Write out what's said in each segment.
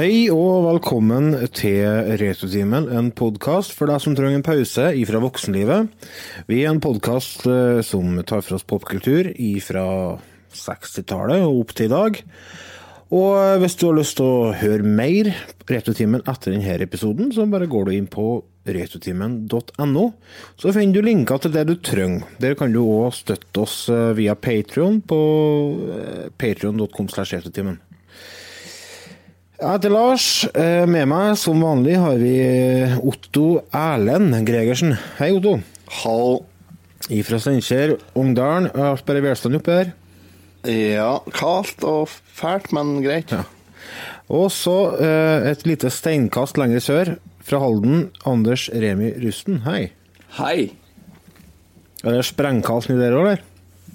Hei og velkommen til Retrotimen, en podkast for deg som trenger en pause ifra voksenlivet. Vi er en podkast som tar for oss popkultur ifra 60-tallet og opp til i dag. Og hvis du har lyst til å høre mer Retrotimen etter denne episoden, så bare går du inn på retrotimen.no. Så finner du linker til det du trenger. Der kan du òg støtte oss via Patrion på patrion.com. Jeg heter Lars. Med meg som vanlig har vi Otto Erlend Gregersen. Hei, Otto. Hall. Ifra Steinkjer, Ungdalen. Alt bare velstand oppe her? Ja, kaldt og fælt, men greit. Ja. Og så et lite steinkast lenger sør, fra Halden, Anders Remi Rusten. Hei. Hei. Er det sprengkaldt nedi der òg, eller?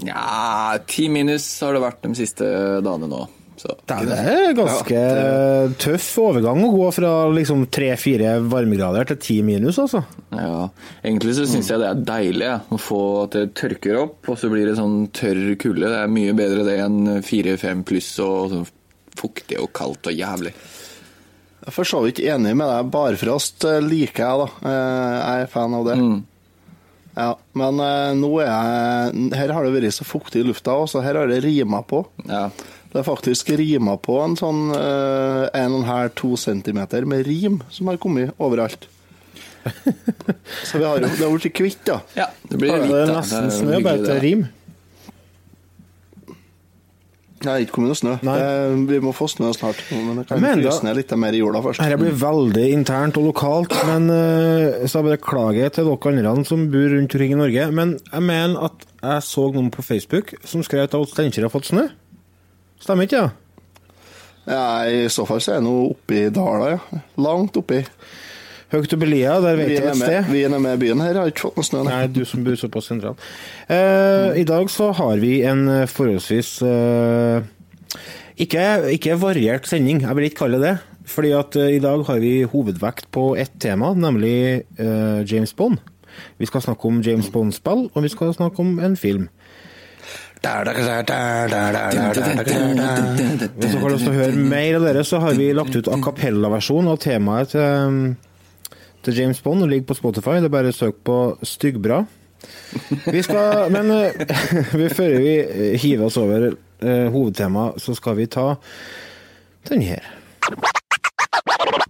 Ja, ti minus har det vært de siste dagene nå. Så. Det er ganske ja, det... tøff overgang å gå fra liksom tre-fire varmegrader til ti minus, altså. Ja, egentlig så syns jeg det er deilig å få at det tørker opp, og så blir det sånn tørr kulde. Det er mye bedre det enn fire-fem pluss og sånn fuktig og kaldt og jævlig. Jeg er for så vidt enig med deg. Barfrost liker jeg, da. Jeg er fan av det. Mm. Ja, men nå er jeg Her har det vært så fuktig i lufta, så her har det rima på. Ja. Det er faktisk rima på en sånn uh, 1,5-2 centimeter med rim som har kommet overalt. Så vi har jo, det har blitt kvitt, da. Ja, det blir litt, da. Det er nesten snø, bare til rim. Det er ikke kommet noe snø. Det, vi må få snø snart. Men det kan fryse ned litt mer i jorda først. Dette blir veldig internt og lokalt, men uh, så jeg beklager til dere andre som bor rundt omkring i Norge. Men jeg mener at jeg så noen på Facebook som skrev at Steinkjer har fått snø. Stemmer ikke det? Ja? ja, I så fall så er jeg nå oppi dala, ja. Langt oppi. Høyt oppi i lia, der vet jeg et sted. Vi er med byen her, har ikke fått noe snø. Nei, du som bor såpass sentralt. Eh, I dag så har vi en forholdsvis eh, ikke, ikke, variert sending, jeg vil ikke kalle det det. Fordi at eh, i dag har vi hovedvekt på ett tema, nemlig eh, James Bond. Vi skal snakke om James Bond-spill, og vi skal snakke om en film. Hvis dere har lyst til høre mer av dere, så har vi lagt ut a cappella-versjon av temaet til, til James Bond. Det ligger på Spotify. Det er bare å søke på 'Styggbra'. Vi skal, men før vi hiver oss over uh, hovedtemaet, så skal vi ta den her.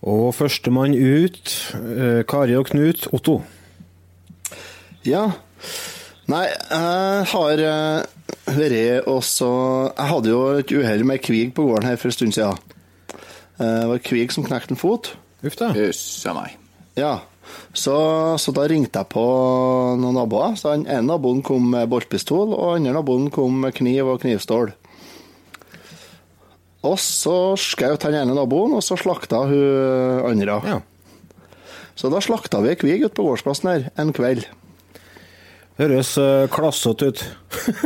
Og førstemann ut, eh, Kari og Knut, Otto. Ja. Nei, jeg har uh, vært også Jeg hadde jo et uhell med kvig på gården her for en stund siden. Uh, det var kvig som knekte en fot. Uff da. Jøss meg. Ja. Så, så, da ringte jeg på noen naboer. Så En naboen kom med boltpistol, og den andre naboen kom med kniv og knivstål. Og så skjøt han ene naboen, og så slakta hun andre. Ja. Så da slakta vi kvig ute på gårdsplassen her en kveld. Høres uh, klassete ut.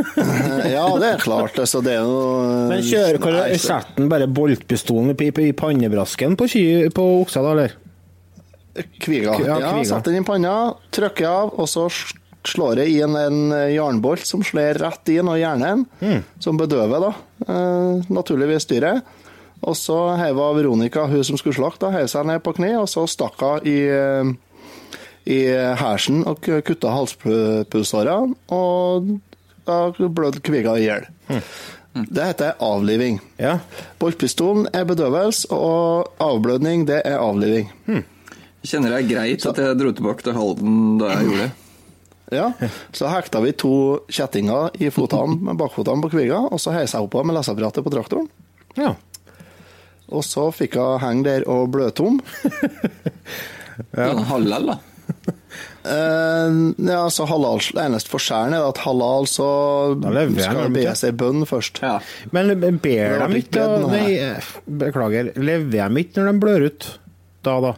ja, det er klart. Altså, det er noe... Men kjører kan du sette den bare boltpistolen i, i pannebrasken på, på oksa, da, eller? Kviga. Ja, kviga. ja sette den i panna, trykker av, og så slår jeg inn en jernbolt som slår rett inn og hjernen, mm. som bedøver da, eh, naturligvis dyret. Og så heiva Veronica, hun som skulle slakte, heiv seg ned på kne, og så stakk hun i, i hersen og kutta halspulsåra, og da blødde kviga i hjel. Mm. Det heter avliving. Ja. Boltpistolen er bedøvelse, og avblødning, det er avliving. Mm. Jeg kjenner det er greit at jeg dro tilbake til Halden da jeg gjorde det. Ja, Så hekta vi to kjettinger i fotene, med bakfotene på kviga, og så heisa jeg opp med leseapparatet på traktoren. Ja. Og så fikk hun henge der og bløtom. ja. Halal, da? Eh, ja, så halal Eneste forskjellen er at halal så skal be seg bønn først. Ja. Men ber de ikke beklager. Lever de ikke når de blør ut da, da?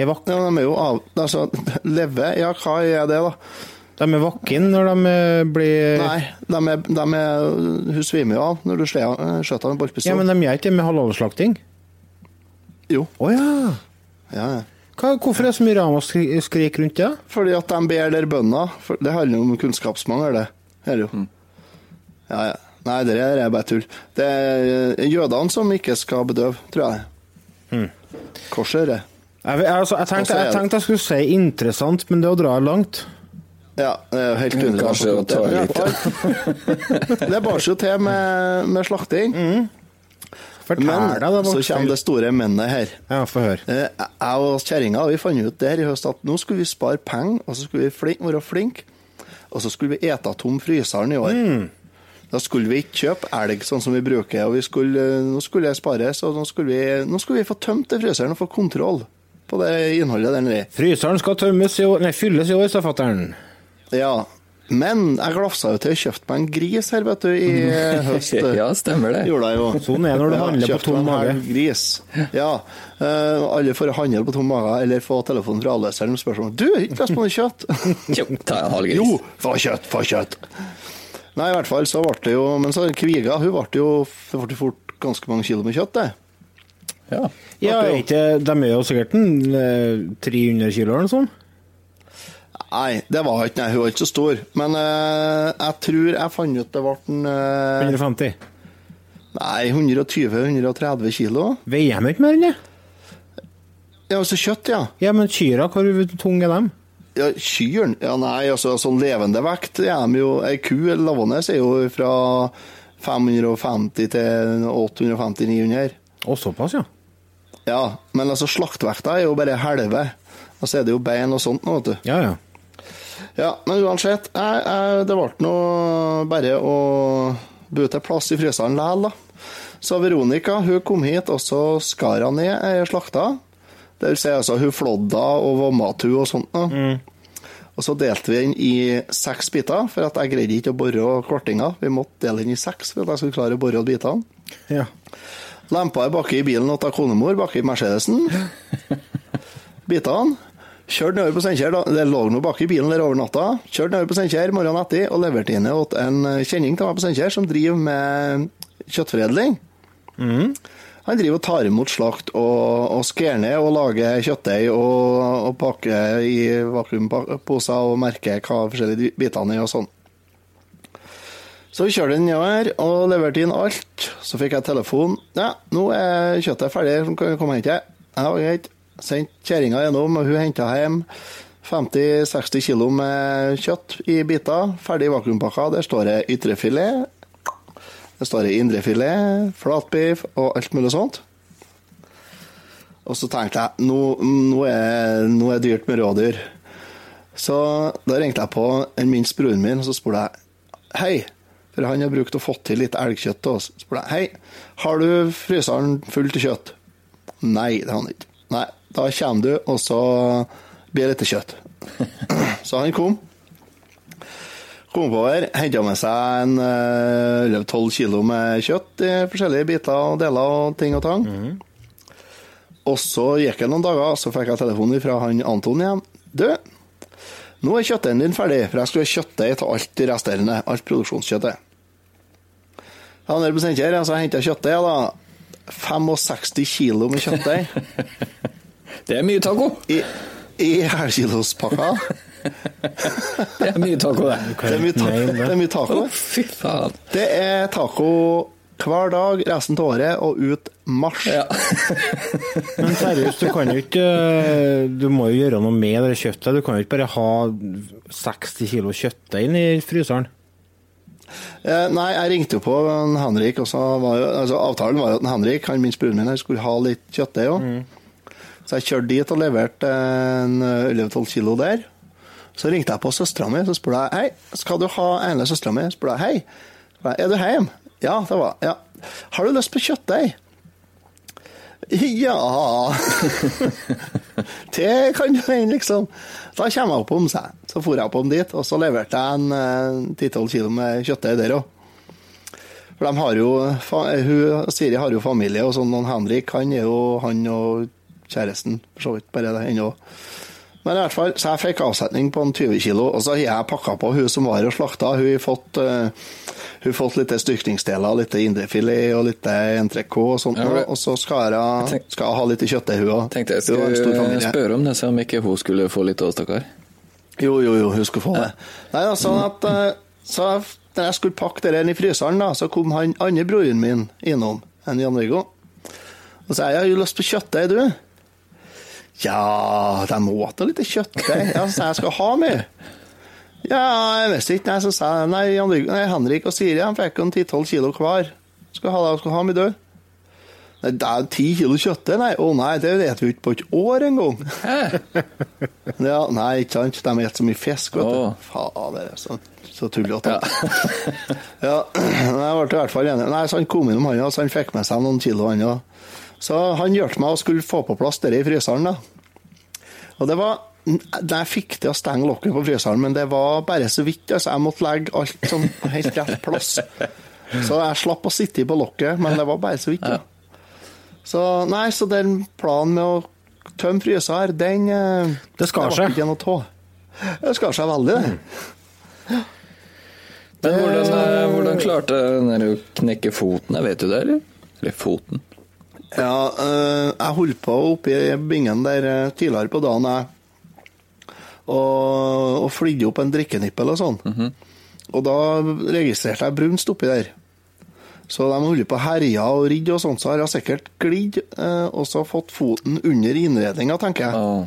Er vak Ja, de er jo av... Altså, leve, ja, hva er det, da? de er vakken når de eh, blir Nei, de er, de er, hun svimer jo av når du eh, skjøter av en ballpistol. Ja, men de gjør ikke det med halalslakting? Jo. Å ja. Ja, ja. Hva, hvorfor er det så mye ramaskrik rundt det? Fordi at de ber der bønder. Det handler jo om kunnskapsmangel, det. Her jo. Mm. Ja, ja. Nei, det er bare tull. Det er jødene som ikke skal bedøve, tror jeg. Mm. Korset er det. Jeg, altså, jeg, tenkte, så er jeg tenkte jeg skulle si interessant, men det er å dra langt. Ja, det er jo helt underlig. Ta litt. Det bar seg jo til med, med slakting. Fortell Men deg, så kommer det store mennet her. Ja, få høre. Eh, Jeg og kjerringa vi fant ut der i høst at nå skulle vi spare penger, og så skulle vi flink, være flinke. Og så skulle vi ete tom fryseren i år. Da skulle vi ikke kjøpe elg sånn som vi bruker, og vi skulle, nå skulle det spares, og nå skulle, vi, nå skulle vi få tømt den fryseren og få kontroll på det innholdet der nede. Fryseren skal tømmes i år Nei, fylles i år, sa fatter'n. Ja, men jeg glafsa jo til å kjøpe meg en gris her, vet du, i høst. Ja, stemmer det. Gjorde jeg jo. Sånn er det når du handler på tom mage. Gris. Ja. Uh, alle får handle på tom mage, eller få telefon fra avløseren med spørsmål Du, ikke lyst på noe kjøtt? Jo, ta en halv gris. jo, få kjøtt, få kjøtt! Nei, i hvert fall så ble det jo Men så Kviga, hun ble jo Det ble fort ganske mange kilo med kjøtt, det. Ja. Ja, ikke, de er jo sikkert eh, 300 kilo eller noe sånt. Nei, det var ikke Nei, hun var ikke så stor. Men uh, jeg tror jeg fant ut det ble en uh, 150. Nei, 120-130 kilo. Veier de ikke mer enn det? Ja, altså kjøtt, ja. Ja, men kyrne, hvor tunge er de? Ja, Kyrne? Ja, nei, altså sånn levende vekt er de jo Ei ku eller lavende er jo fra 550 til 850-900. Å, såpass, ja. Ja, men altså slaktverta er jo bare halve. Og så er det jo bein og sånt nå, vet du. Ja, ja. Ja, men uansett, jeg, jeg, det ble nå bare å bute plass i fryseren likevel, da. Så Veronica hun kom hit, og så skar hun ned ei slakta. Det vil si altså, hun flådda og vommet hun og sånt. Da. Og så delte vi den i seks biter, for at jeg greide ikke å bore kvartinga. Vi måtte dele den i seks for at jeg skulle klare å bore bitene. ja. Lempa jeg baki i bilen til konemor, baki i Mercedesen. han. Kjørte nedover på Steinkjer, det lå noe baki i bilen der over natta. Kjørte nedover på Steinkjer morgenen etter og leverte inn til en kjenning til meg på Steinkjer som driver med kjøttforedling. Han driver og tar imot slakt og, og skærer ned og lager kjøttdeig og, og pakker i vakuumposer og merker hva forskjellige bitene er og sånn. Så vi kjørte den nedover og leverte inn alt. Så fikk jeg telefon. Ja, nå er kjøttet ferdig, kan du komme og hente det? Ja, greit. Sendt kjerringa gjennom, og hun henta hjem 50-60 kilo med kjøtt i biter. Ferdig vakuumpakka. Der står det ytrefilet, det står det indrefilet, flatbiff og alt mulig sånt. Og så tenkte jeg nå, nå, er, det dyrt med rådyr. Så da ringte jeg på en minst broren min og så spurte jeg Hei, for han har brukt å få til litt elgkjøtt til oss. Spør jeg Hei, har du fryseren full til kjøtt? Nei, det har han ikke. Nei, da kommer du, og så blir det litt kjøtt. Så han kom. Kom oppover, henta med seg en eh, 12 kilo med kjøtt i forskjellige biter og deler og ting og tang. Og så gikk det noen dager, så fikk jeg telefon fra han Anton igjen. Du, nå er kjøttdeigen din ferdig, for jeg skulle ha kjøttdeig til alt det resterende. Alt produksjonskjøttet. Ja, nede på Steinkjer, så henta jeg kjøttdeig, da. 65 kilo med kjøttdeig Det er mye taco! i, i helkilospakka. Det er mye taco, det. Det er mye, ta det er mye taco. Å, fy faen. Det er taco hver dag resten av året og ut mars. Ja. Men seriøst, du kan jo ikke eh, Du må jo gjøre noe med det kjøttet. Du kan jo ikke bare ha 60 kilo kjøttdeig i fryseren. Eh, nei, jeg ringte jo på en Henrik, og så var jo, altså, avtalen var jo at en Henrik, han minst broren min, han skulle ha litt kjøttdeig òg. Så jeg kjørte dit og leverte en 11-12 kilo der. Så ringte jeg på søstera mi og spurte jeg, hei, skal du ha ene søstera mi? spurte jeg, hei, er du hjemme? Ja, det var ja. Har du lyst på kjøttdeig? Ja Det kan du hende, liksom. Da kommer jeg oppom seg. Så for jeg oppom dit, og så leverte jeg en eh, 10-12 kilo med kjøttdeig der òg. For de har jo hun, Siri har jo familie, og sånn, og Henrik han er jo han og kjæresten, for så vidt. Bare det ennå. Men i hvert fall, så jeg fikk avsetning på en 20 kilo, og så har jeg pakka på hun som var og slakta. Hun har fått, uh, fått litt styrkningsdeler, litt indrefilet og litt entrecôte og sånt. Ja, og så skal jeg, skal jeg ha litt kjøtt til hun òg. Tenkte jeg skulle spørre om det, så om ikke hun skulle få litt òg, stakkar. Jo, jo, jo, hun skulle få det. Nei, da, sånn at uh, så når jeg skulle pakke det inn i fryseren, da, så kom han andre broren min innom, en Jan-Viggo. Og sa jeg har jo lyst på kjøttdeig, du. Ja, de må ha litt kjøttdeig. jeg. Sa jeg skal ha mye. Ja, jeg visste ikke. Nei, så sa jeg nei, nei, Henrik og Siri han fikk jo 10-12 kilo hver. Skal ha, skal ha mye, død. Nei, det er ti kilo kjøttdeig? Nei, å nei, det vet vi ikke på et år engang. ja, nei, ikke sant. De spiser så mye fisk, vet du. Oh. Fader, så, så tullete. Ja. ja, jeg ble i hvert fall enig. Nei, så han kom innom, han, så han fikk med seg noen kilo, han òg. Så han hjalp meg å skulle få på plass det i fryseren. da. Og det var jeg fikk til å stenge lokket på fryseren, men det var bare så vidt. altså Jeg måtte legge alt sånn helt rett plass. Så jeg slapp å sitte på lokket, men det var bare så vidt. Ja. Så nei, så den planen med å tømme fryser, den eh, Det skar seg. Ikke noe tå. Det skar seg veldig, det. Men hvordan, eh, hvordan klarte den å knekke foten? Vet du det, eller? Eller foten? Ja, eh, jeg holdt på oppi bingen der eh, tidligere på dagen, jeg. Og, og flydde opp en drikkenippel og sånn. Mm -hmm. Og da registrerte jeg brunst oppi der. Så de holder på å herje og ridde og sånn, så har jeg sikkert glidd eh, og så fått foten under innredninga, tenker jeg. Oh.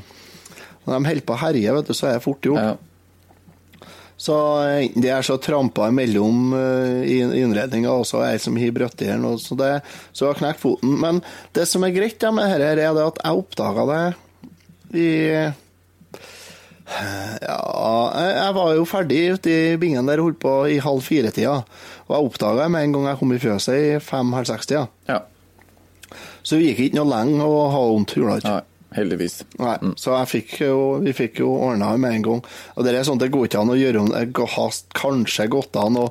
Når de holder på å herje, vet du, så er jeg fort gjort. Ja. Så det er så trampa imellom i innredninga, og så er det som har brøtt i den, så, det, så har knekt foten. Men det som er greit med dette, er det at jeg oppdaga det i ja, jeg var jo ferdig ute i bingen der holdt på i halv fire-tida. Og jeg oppdaga det med en gang jeg kom i fjøset i fem-halv seks-tida. Ja. Så det gikk ikke noe lenge å ha vondt, gjorde det ikke. Heldigvis. Nei, mm. Så fikk jo, vi fikk jo ordna det med en gang. Og Det er sånn, det går ikke an å gjøre Det har kanskje gått an å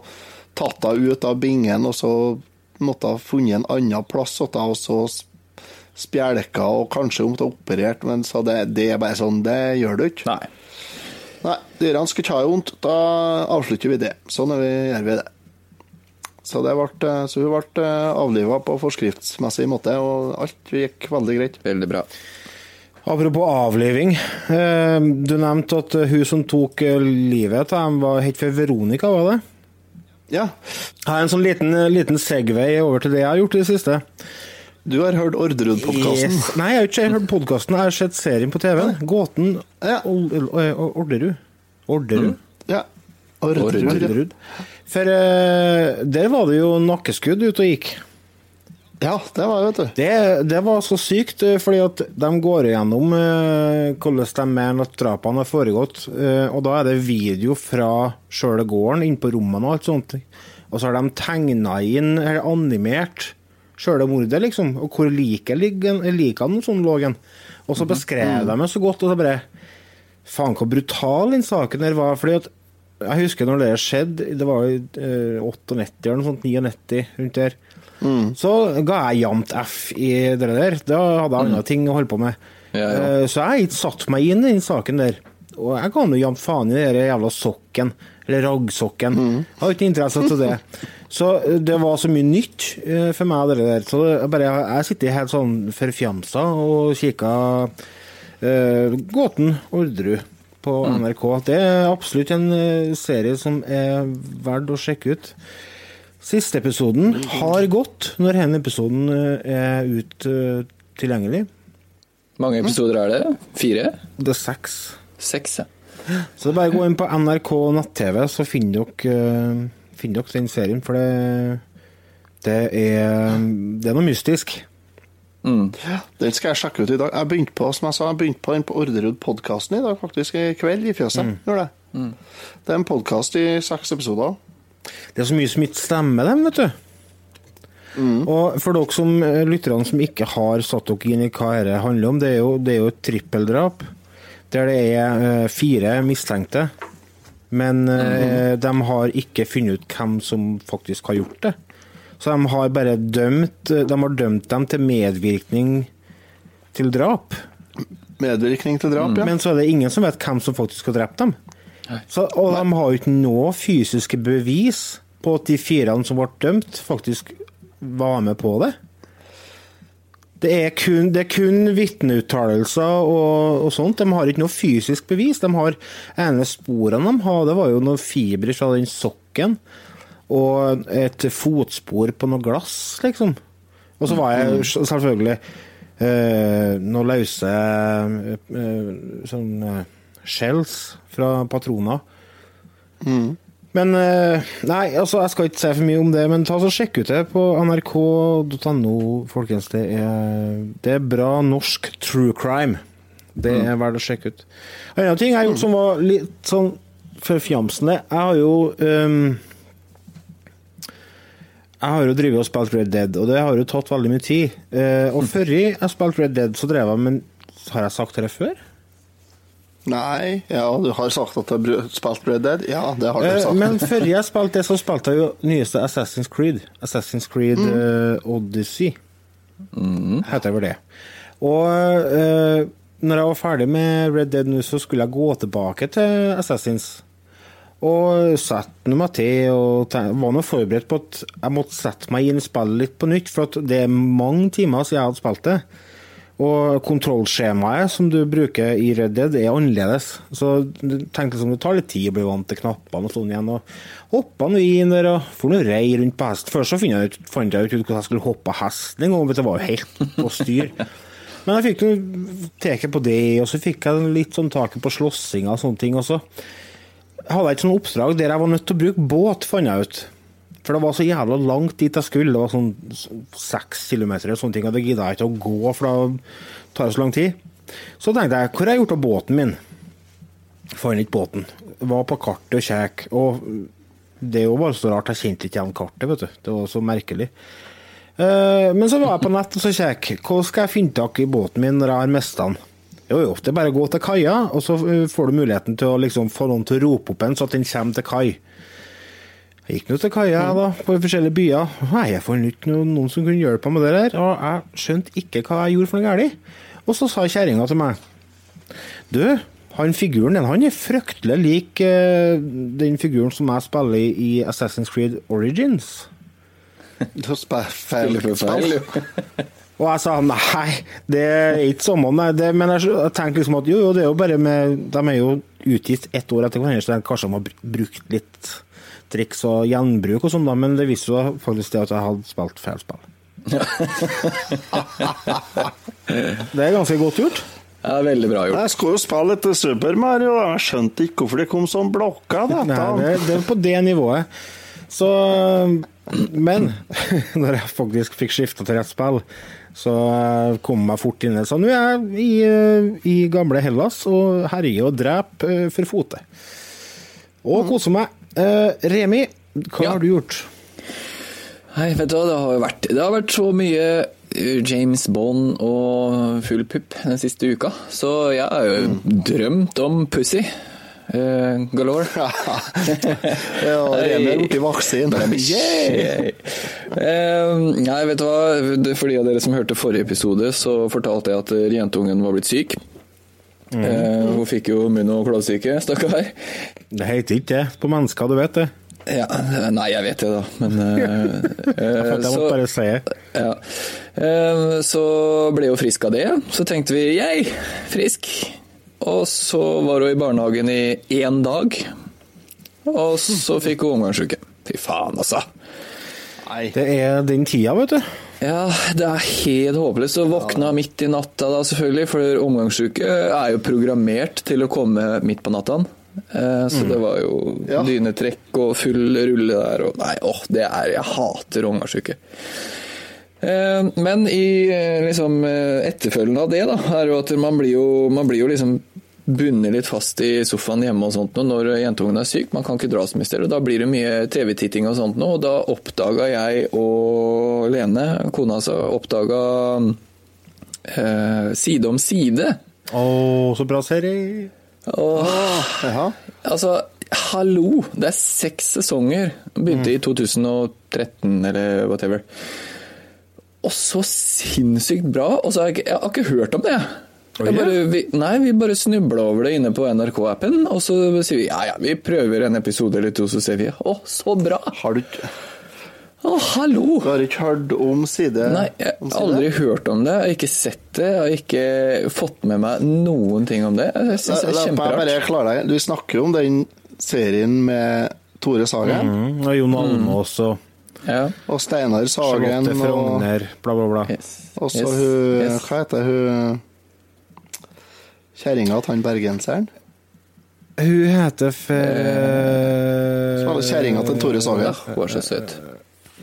tatt henne ut av bingen, og så måtte ha funnet en annen plass og så spjelka og kanskje måtte ha operert, men så det, det, er bare sånn, det gjør du ikke. Nei. Nei, Dyrene skal ikke ha vondt, da avslutter vi det. Sånn vi, gjør vi det. Så, det ble, så hun ble avliva på forskriftsmessig måte, og alt gikk veldig greit. Veldig bra. Apropos avliving. Eh, du nevnte at hun som tok eh, livet av dem, var helt for Veronica, var det? Ja. Jeg har en sånn liten, liten segway over til det jeg har gjort i det siste. Du har hørt Orderud-podkasten? Yes. Nei, jeg har ikke hørt podkasten. Jeg har sett serien på TV. Gåten ja. Orderud. Orderud? Mm. Ja. Orderud. Orderud. For uh, der var det jo nakkeskudd ute og gikk. Ja, det var vet du. Det, det, var så sykt, eh, fordi at de går igjennom uh, hvordan de mener at drapene har foregått. Uh, og da er det video fra sjøle gården, inn på rommene og alt sånt. Og så har de tegna inn, eller animert, sjøle mordet, liksom. Og hvor liket likene sånn lå hen. Og så beskrev mm. de det så godt, og så bare Faen, hvor brutal den saken der var. fordi at jeg husker når det skjedde, det var i uh, 98 eller noe sånt, 99 rundt der. Mm. Så ga jeg jevnt F i det der. Da hadde jeg andre mm. ting å holde på med. Ja, ja. Eh, så jeg har ikke satt meg inn i den saken der. Og jeg ga nå jevnt faen i den jævla sokken, eller raggsokken. Mm. Jeg har ikke interesse av det. Så eh, det var så mye nytt eh, for meg, det der. Så jeg, bare, jeg sitter helt sånn forfjamsa og kikker uh, Gåten Orderud på mm. NRK. Det er absolutt en serie som er verdt å sjekke ut. Siste episoden har gått når denne episoden eh, er ut uh, tilgjengelig. mange episoder er det? Fire? Det er seks. Seks, ja. Så det er bare å gå inn på NRK nett-TV, så finner dere, uh, finner dere, den serien. For det, det, er, det er noe mystisk. Mm. Den skal jeg sjekke ut i dag. Jeg begynte på som jeg sa, jeg begynte på den på Orderud-podkasten i dag, faktisk. I kveld i fjøset. Mm. Det. Mm. det er en podkast i seks episoder. Det er så mye som ikke stemmer, dem, vet du. Mm. Og for dere som eh, lytterne som ikke har satt dere inn i hva dette handler om, det er jo, det er jo et trippeldrap der det er uh, fire mistenkte. Men uh, mm. de har ikke funnet ut hvem som faktisk har gjort det. Så de har bare dømt De har dømt dem til medvirkning til drap. Medvirkning til drap, ja. Men så er det ingen som vet hvem som faktisk har drept dem. Så, og de har jo ikke noe fysiske bevis på at de fire som ble dømt, faktisk var med på det. Det er kun, det er kun vitneuttalelser og, og, sånt. De har ikke noe fysisk bevis. De har ene sporene de har, det var jo noen fibre fra den sokken. Og et fotspor på noe glass, liksom. Og så var jeg selvfølgelig eh, noe løse eh, sånn eh, shells fra patroner. Mm. Men eh, Nei, altså, jeg skal ikke si for mye om det, men ta så sjekk ut det på nrk.no, folkens. Det er, det er, bra norsk true crime. Det mm. er verdt å sjekke ut. En annen ting jeg har gjort som var litt sånn forfjamsende Jeg har jo um, jeg har jo drevet og spilt Red Dead, og det har jo tatt veldig mye tid. Uh, og mm. før jeg spilte Red Dead, så drev jeg med Har jeg sagt det før? Nei, ja, du har sagt at du har spilt Red Dead. Ja, det har du eh, sagt. Men før jeg spilte det, så spilte jeg jo nyeste Assassin's Creed. Assassin's Creed mm. uh, Odyssey, mm. heter det vel det. Og uh, når jeg var ferdig med Red Dead nå, så skulle jeg gå tilbake til Assassins. Og sette meg til og var nå forberedt på at jeg måtte sette meg inn i spillet litt på nytt, for det er mange timer siden jeg hadde spilt det. Og kontrollskjemaet som du bruker i Red Dead, er annerledes. Så du tenker liksom, det tar litt tid å bli vant til knappene og sånn igjen. og Hoppa nå inn der og for noe rei rundt på hest. Først så jeg ut, fant jeg ut hvordan jeg skulle hoppe hesten en gang, det var jo helt på styr. Men jeg fikk noe teket på det, og så fikk jeg litt sånn taket på slåssinga og sånne ting. Og så hadde jeg et sånt oppdrag der jeg var nødt til å bruke båt, fant jeg ut. For det var så jævla langt dit jeg skulle. Det var sånn seks kilometer og sånne ting, og det gidda jeg ikke å gå, for da tar det så lang tid. Så tenkte jeg, hvor har jeg gjort av båten min? Fant ikke båten. Var på kartet og kjekk. Og det er jo bare så rart, jeg kjente ikke igjen kartet, vet du. Det var så merkelig. Eh, men så var jeg på nett og så kjekk. Hva skal jeg finne tak i båten min når jeg har mista den? Jo, jo, det er bare å gå til kaia, og så får du muligheten til å liksom få noen til å rope opp en, så at den kommer til kai. Jeg gikk nå til kaia da, på forskjellige byer. Nei, jeg fant ikke noen som kunne hjelpe meg med det der. Og jeg skjønte ikke hva jeg gjorde for noe galt. Og så sa kjerringa til meg Du, han figuren din han er fryktelig lik uh, den figuren som jeg spiller i, Assassin's Creed Origins. Da spiller feil, Og jeg sa nei, det er ikke samme, nei. Det, men jeg, jeg tenkte liksom at jo, jo, det er jo bare med De er jo utgitt ett år etter hverandre, så kanskje de har brukt litt triks og gjenbruk og sånn, da, men det viste jo faktisk det at jeg hadde spilt feil spill. det er ganske godt gjort. Ja, veldig bra gjort. Jeg skulle jo spille etter Super Mario, jeg skjønte ikke hvorfor det kom sånn blokka. Dette. Nei, det, det er på det nivået. Så Men når jeg faktisk fikk skifta til rett spill, så kom jeg fort inn Så nå er jeg i, i gamle Hellas og herjer og dreper eh, for fote. Og koser meg. Uh, Remi, hva ja. har du gjort? Nei, vet du hva, det har vært, det har vært så mye eh, James Bond og full pupp den siste uka, så jeg har jo mm. drømt om Pussy. Uh, galore. ja, Remi er borti vaksin. yeah! uh, nei, vet du hva, for de av dere som hørte forrige episode, så fortalte jeg at jentungen var blitt syk. Mm. Eh, hun fikk jo munn- og klovsyke, stakkar. Det heter ikke det på mennesker, du vet det. Ja, nei, jeg vet det, da, men uh, Jeg måtte bare si det. Ja. Uh, så ble hun frisk av det. Så tenkte vi jeg, frisk. Og så var hun i barnehagen i én dag. Og så fikk hun omgangsuke. Fy faen, altså. Nei. Det er den tida, vet du. Ja, det er helt håpløst. å våkne midt i natta da, selvfølgelig. For omgangssyke er jo programmert til å komme midt på natta. Eh, så mm. det var jo ja. dynetrekk og full rulle der. Og nei, åh, det er Jeg hater omgangssyke. Eh, men i eh, liksom, etterfølgen av det, da, er jo at man blir jo, man blir jo liksom bundet litt fast i sofaen hjemme og sånt når jentungen er syk. Man kan ikke dra så mye steder. Da blir det mye TV-titting og sånt og da oppdaga jeg og Lene, kona altså, oppdaga eh, Side om side. Å, så bra serie! Åh, altså, hallo! Det er seks sesonger. Begynte mm. i 2013 eller whatever. og så sinnssykt bra. Og så har jeg, jeg har ikke hørt om det. Bare, vi, nei, vi bare snubla over det inne på NRK-appen, og så sier vi ja ja, vi prøver en episode eller to, så ser vi å, så bra! Har du ikke Å, hallo! Du har ikke hørt om side? Nei, jeg har aldri hørt om det. Jeg har ikke sett det. Jeg har ikke fått med meg noen ting om det. Jeg syns det er kjemperart. Du snakker jo om den serien med Tore Sagen. Mm, og Jon Almaas og ja. Og Steinar Sagen. Charlotte Frogner, bla, bla, bla. Yes. Og så Yes. hun Yes. Hva heter hun Kjerringa til han bergenseren? Hun heter for var kjerringa til Tore Ja, Sagen. hun er så søt.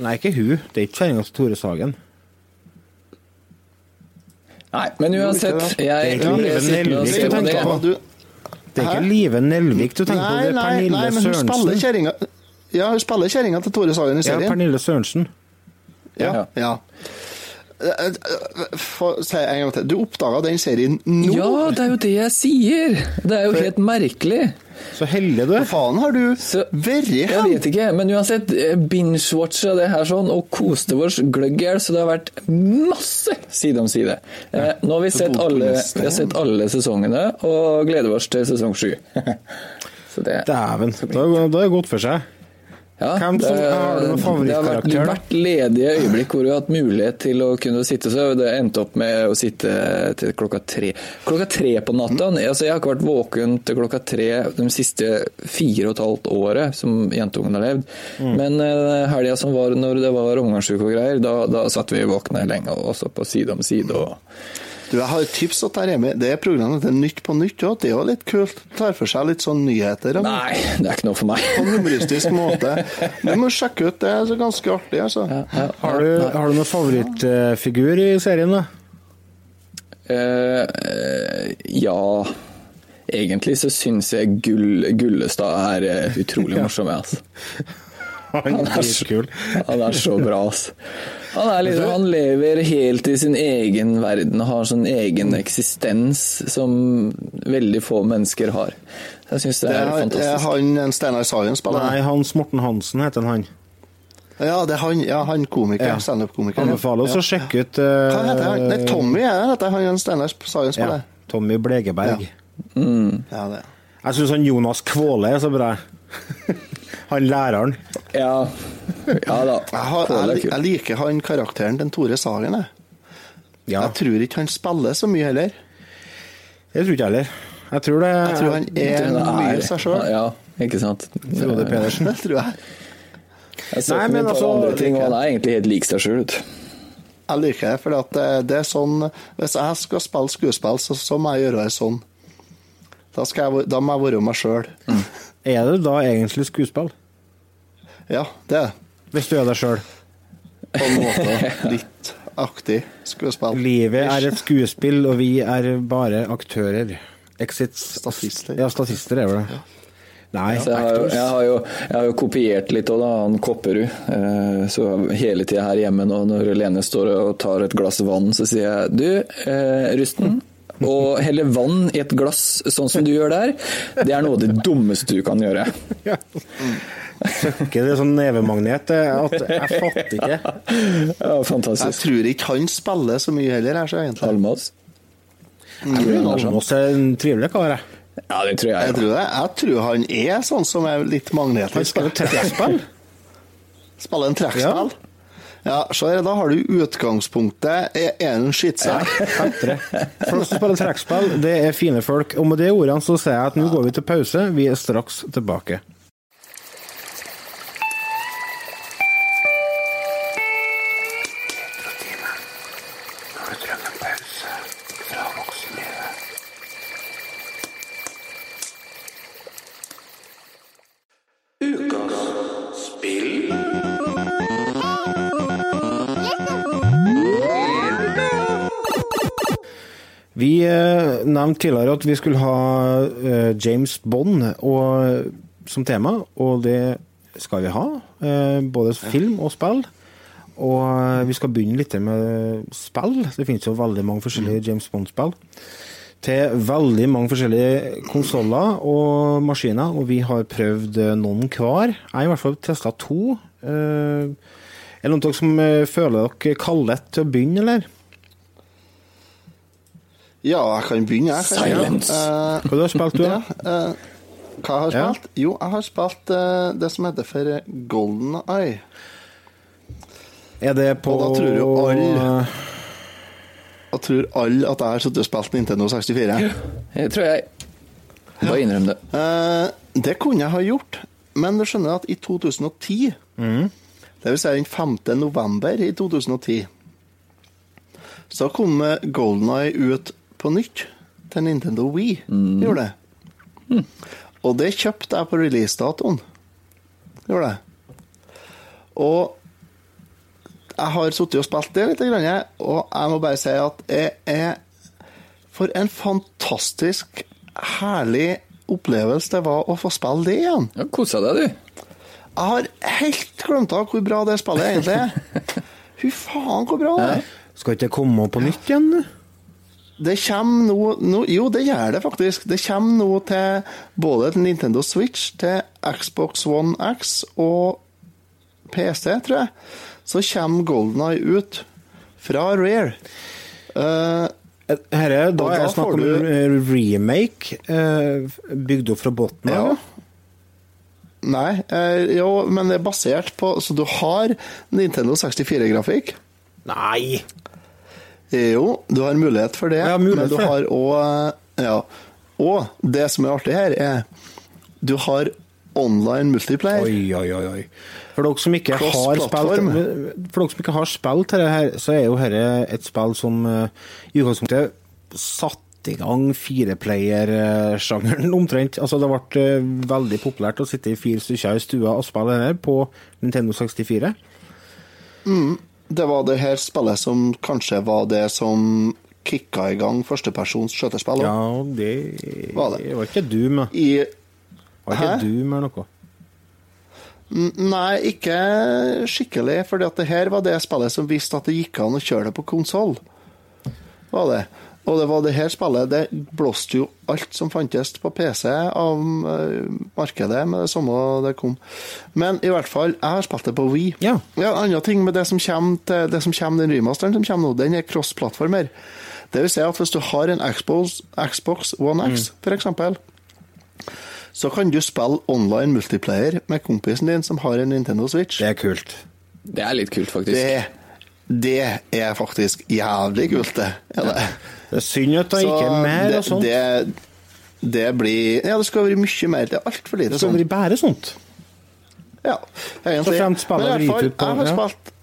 Nei, ikke hun. Det er ikke kjerringa til Tore Sagen. Nei, men uansett. Det er ikke Live Nelvik du tenker på. Det er ikke Live Nelvik du tenker på, det er Pernille Pernille nei, men hun spiller Sørensen. Ja, hun spiller kjerringa til Tore Sagen i Ja. Pernille Sørensen. Ja. ja. Si en gang til. Du oppdaga den serien nå? Ja, det er jo det jeg sier! Det er jo helt merkelig. Så heldig du Hva er. faen har du vært vært Jeg vet ikke, men uansett, eh, binge-watcha det her sånn, og koste oss gløgg i hjel, så det har vært masse side om side. Eh, nå har vi sett alle, vi har sett alle sesongene, og gleder oss til sesong sju. så det Dæven. Er det gått for seg. Ja, Hvem som- det- har du noen Det har vært, vært ledige øyeblikk hvor vi har hatt mulighet til å kunne sitte, så det endte opp med å sitte til klokka tre. Klokka tre på natta. Altså, jeg har ikke vært våken til klokka tre de siste fire og et halvt året som jentungen har levd. Mm. Men uh, helga som var når det var omgangsuke og greier, da, da satt vi våkne lenge, og også på side om side. og Du, jeg har et tips til deg, Remi. Det er programmet til Nytt på nytt òg. Det er jo litt kult. Tar for seg litt sånn nyheter. Om, Nei, det er ikke noe for meg. På en humoristisk måte. Du må sjekke ut det. Det er så ganske artig, altså. Ja, ja, Har du, har du noen favorittfigur i serien, da? Uh, eh, ja Egentlig så syns jeg Gull, Gullestad er eh, utrolig morsom, jeg, altså. Han er dritkul. Han er så bra, altså. Han, er liksom, han lever helt i sin egen verden og har sånn egen eksistens som veldig få mennesker har. Jeg syns det Det er fantastisk. er han en Steinar Sagen spiller? Nei, Hans Morten Hansen heter han. Ja, det er han, ja, han komiker. Ja. Standup-komikeren. Anbefaler oss ja. å sjekke ut uh, Hva heter han? Nei, Tommy er det, han en Steinar Sagen ja, spiller. Tommy Blegeberg. Ja. Ja, det. Jeg syns han Jonas Kvåle er så bra. Han læreren. Ja. ja da. Jeg, har, jeg, jeg liker han karakteren til Tore Sagen. Jeg. Ja, jeg tror ikke han spiller så mye heller. det tror ikke jeg heller. Jeg tror det Jeg tror han er er mye seg sjøl. Ja, ikke sant. Frode Pedersen. Det tror jeg. Jeg ser Nei, men i altså, andre ting, og han er egentlig helt lik seg sjøl. Jeg liker det, for det, det er sånn Hvis jeg skal spille skuespill, så, så må jeg gjøre det sånn. Da, skal jeg, da må jeg være meg sjøl. Er det da egentlig skuespill? Ja, det er det. Hvis du er deg sjøl. På en måte litt aktig skuespill. Livet er et skuespill, og vi er bare aktører. Exits Statister. Ja, statister er vel det. Nei, Så jeg, har jo, jeg, har jo, jeg har jo kopiert litt òg, da, han Kopperud. Eh, så hele tida her hjemme nå, når Lene står og tar et glass vann, så sier jeg du, eh, Rusten. Å helle vann i et glass sånn som du gjør der, det er noe av det dummeste du kan gjøre. Ja. Ikke det sånn nevemagnet at Jeg fatter ikke. Ja, Jeg tror ikke han spiller så mye heller, her, så egentlig. Almas? Jeg tror Almås er en trivelig kar. jeg. Ja, det tror jeg. Jeg tror, det. jeg tror han er sånn som er litt Han spiller trekkspill. Spiller en trekkspill. Ja, se her, da har du utgangspunktet. Er er en skittsekk? Ja, Folk som spiller trekkspill, det er fine folk. Og med de ordene så sier jeg at nå går vi til pause. Vi er straks tilbake. Nevnte tidligere at vi skulle ha eh, James Bond og, som tema, og det skal vi ha. Eh, både film og spill. Og eh, vi skal begynne litt med spill. Det finnes jo veldig mange forskjellige James Bond-spill. Til veldig mange forskjellige konsoller og maskiner, og vi har prøvd noen hver. Jeg har i hvert fall testa to. Er det noen av dere som føler dere kallet til å begynne, eller? Ja, jeg kan begynne, jeg. Silence. Uh, Hva har du spilt, du? Ja, uh, hva jeg har Ja. spilt? Jo, jeg har spilt uh, det som heter for Golden Eye. Er det på Og da tror jo alle- Jeg tror alle at jeg har sittet og spilt Nintendo 64. Jeg tror jeg Bare innrøm det. Eh, det kunne jeg ha gjort, men du skjønner at i 2010, det vil si den 5. november i 2010, så kom GoldenEye ut på nytt til Nintendo Wii. Gjorde det. Og det kjøpte jeg på releasedatoen. Gjorde det. Og jeg har sittet og spilt det litt, og jeg må bare si at jeg er For en fantastisk herlig opplevelse det var å få spille det igjen. Ja, Kosa deg, du. Jeg har helt glemt av hvor bra det spillet egentlig er. Fy faen, hvor bra det er. Skal ikke det komme på nytt igjen? du? Det kommer nå nå- Jo, det gjør det faktisk. Det kommer nå til både til Nintendo Switch, til Xbox One X og PC, tror jeg. Så kommer GoldenEye ut fra Rare. Uh, Herre, da er det snakk om du- remake uh, bygd opp fra bunnen av. Ja. Nei, uh, jo, men det er basert på Så du har Nintendo 64-grafikk. Nei! Jo, du har mulighet for det, Ja, mulighet men du har òg Ja. Og det som er artig her, er du har online multiplayer. Oi, oi, oi. For dere som ikke har spilt. For dere som ikke har spilt dette her, så er jo dette et spill som eh, i utgangspunktet satt i gang fireplayer-sjangeren omtrent. Altså Det ble eh, veldig populært å sitte i fire stykker i stua og spille denne på Nintendo 64. Det var det her spillet som kanskje var det som kicka i gang førstepersons skjøtespill. Ja, det Var det? var ikke Doom, da. I Var ikke Hæ? Doom eller noe. Nei, ikke skikkelig, for det her var det spillet som viste at det gikk an å kjøre det på konsoll. Var det. Og det var det her spillet Det blåste jo alt som fantes på PC av eh, markedet med det samme det kom. Men i hvert fall, jeg har spilt det på Wii. Ja. En annen ting med det som kommer, til, det som kommer den remasteren som kommer nå, den er cross-plattformer. Det vil si at hvis du har en Xbox, Xbox One X, for eksempel, så kan du spille online multiplayer med kompisen din som har en Nintendo Switch. Det er kult. Det er litt kult, faktisk. Det, det er faktisk jævlig kult, det. Er det. Det er synd at det ikke er mer det, og sånt. Det, det blir Ja, det skal være mye mer. Det er altfor lite Det skal være bare sånt. Ja, egentlig. Så Men i hvert fall, jeg har, ja. spilt,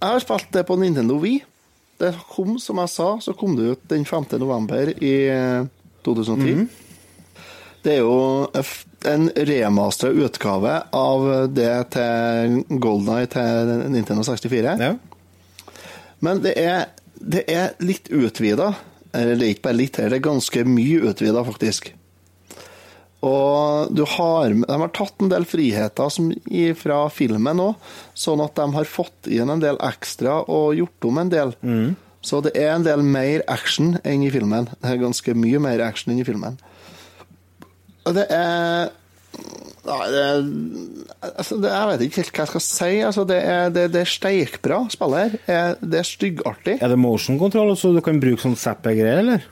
jeg har spilt det på Nintendo Wii. Det kom, som jeg sa, så kom det ut den 5. november i eh, 2010. Mhm. Det er jo en remastret utgave av det til Golden Eye til Nintendo 64. Ja. Men det er, det er litt utvida. Eller det er ikke bare litt, det er ganske mye utvida, faktisk. Og du har, de har tatt en del friheter som, fra filmen òg, sånn at de har fått inn en del ekstra og gjort om en del. Så det er en del mer action enn i filmen. Det er ganske mye mer action enn i filmen. Og det er Nei, det altså det, Jeg vet ikke helt hva jeg skal si. Altså, det er, det, det er steikbra spiller. her. Er- Det er styggartig. Er det motion control, så du kan bruke sånn Zappa-greier, eller?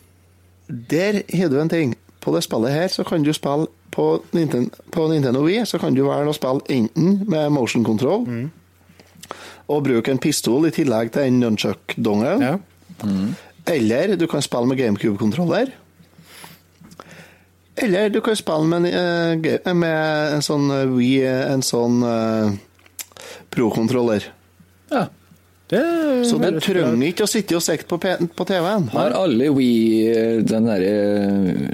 Der har du en ting. På det spillet her så kan du spille på Nintendo, på Nintendo Wii, så kan du velge å spille enten med motion control og bruke en pistol i tillegg til en nunchuck-dongel, Ja. eller du kan spille med GameCube-kontroller. Eller du kan spille med, en, eh, med en sånn eh, Wii, en sånn uh, Pro-kontroller. Ja. Det Så du trenger ikke å sitte og se på, på TV-en. Har alle Wii den derre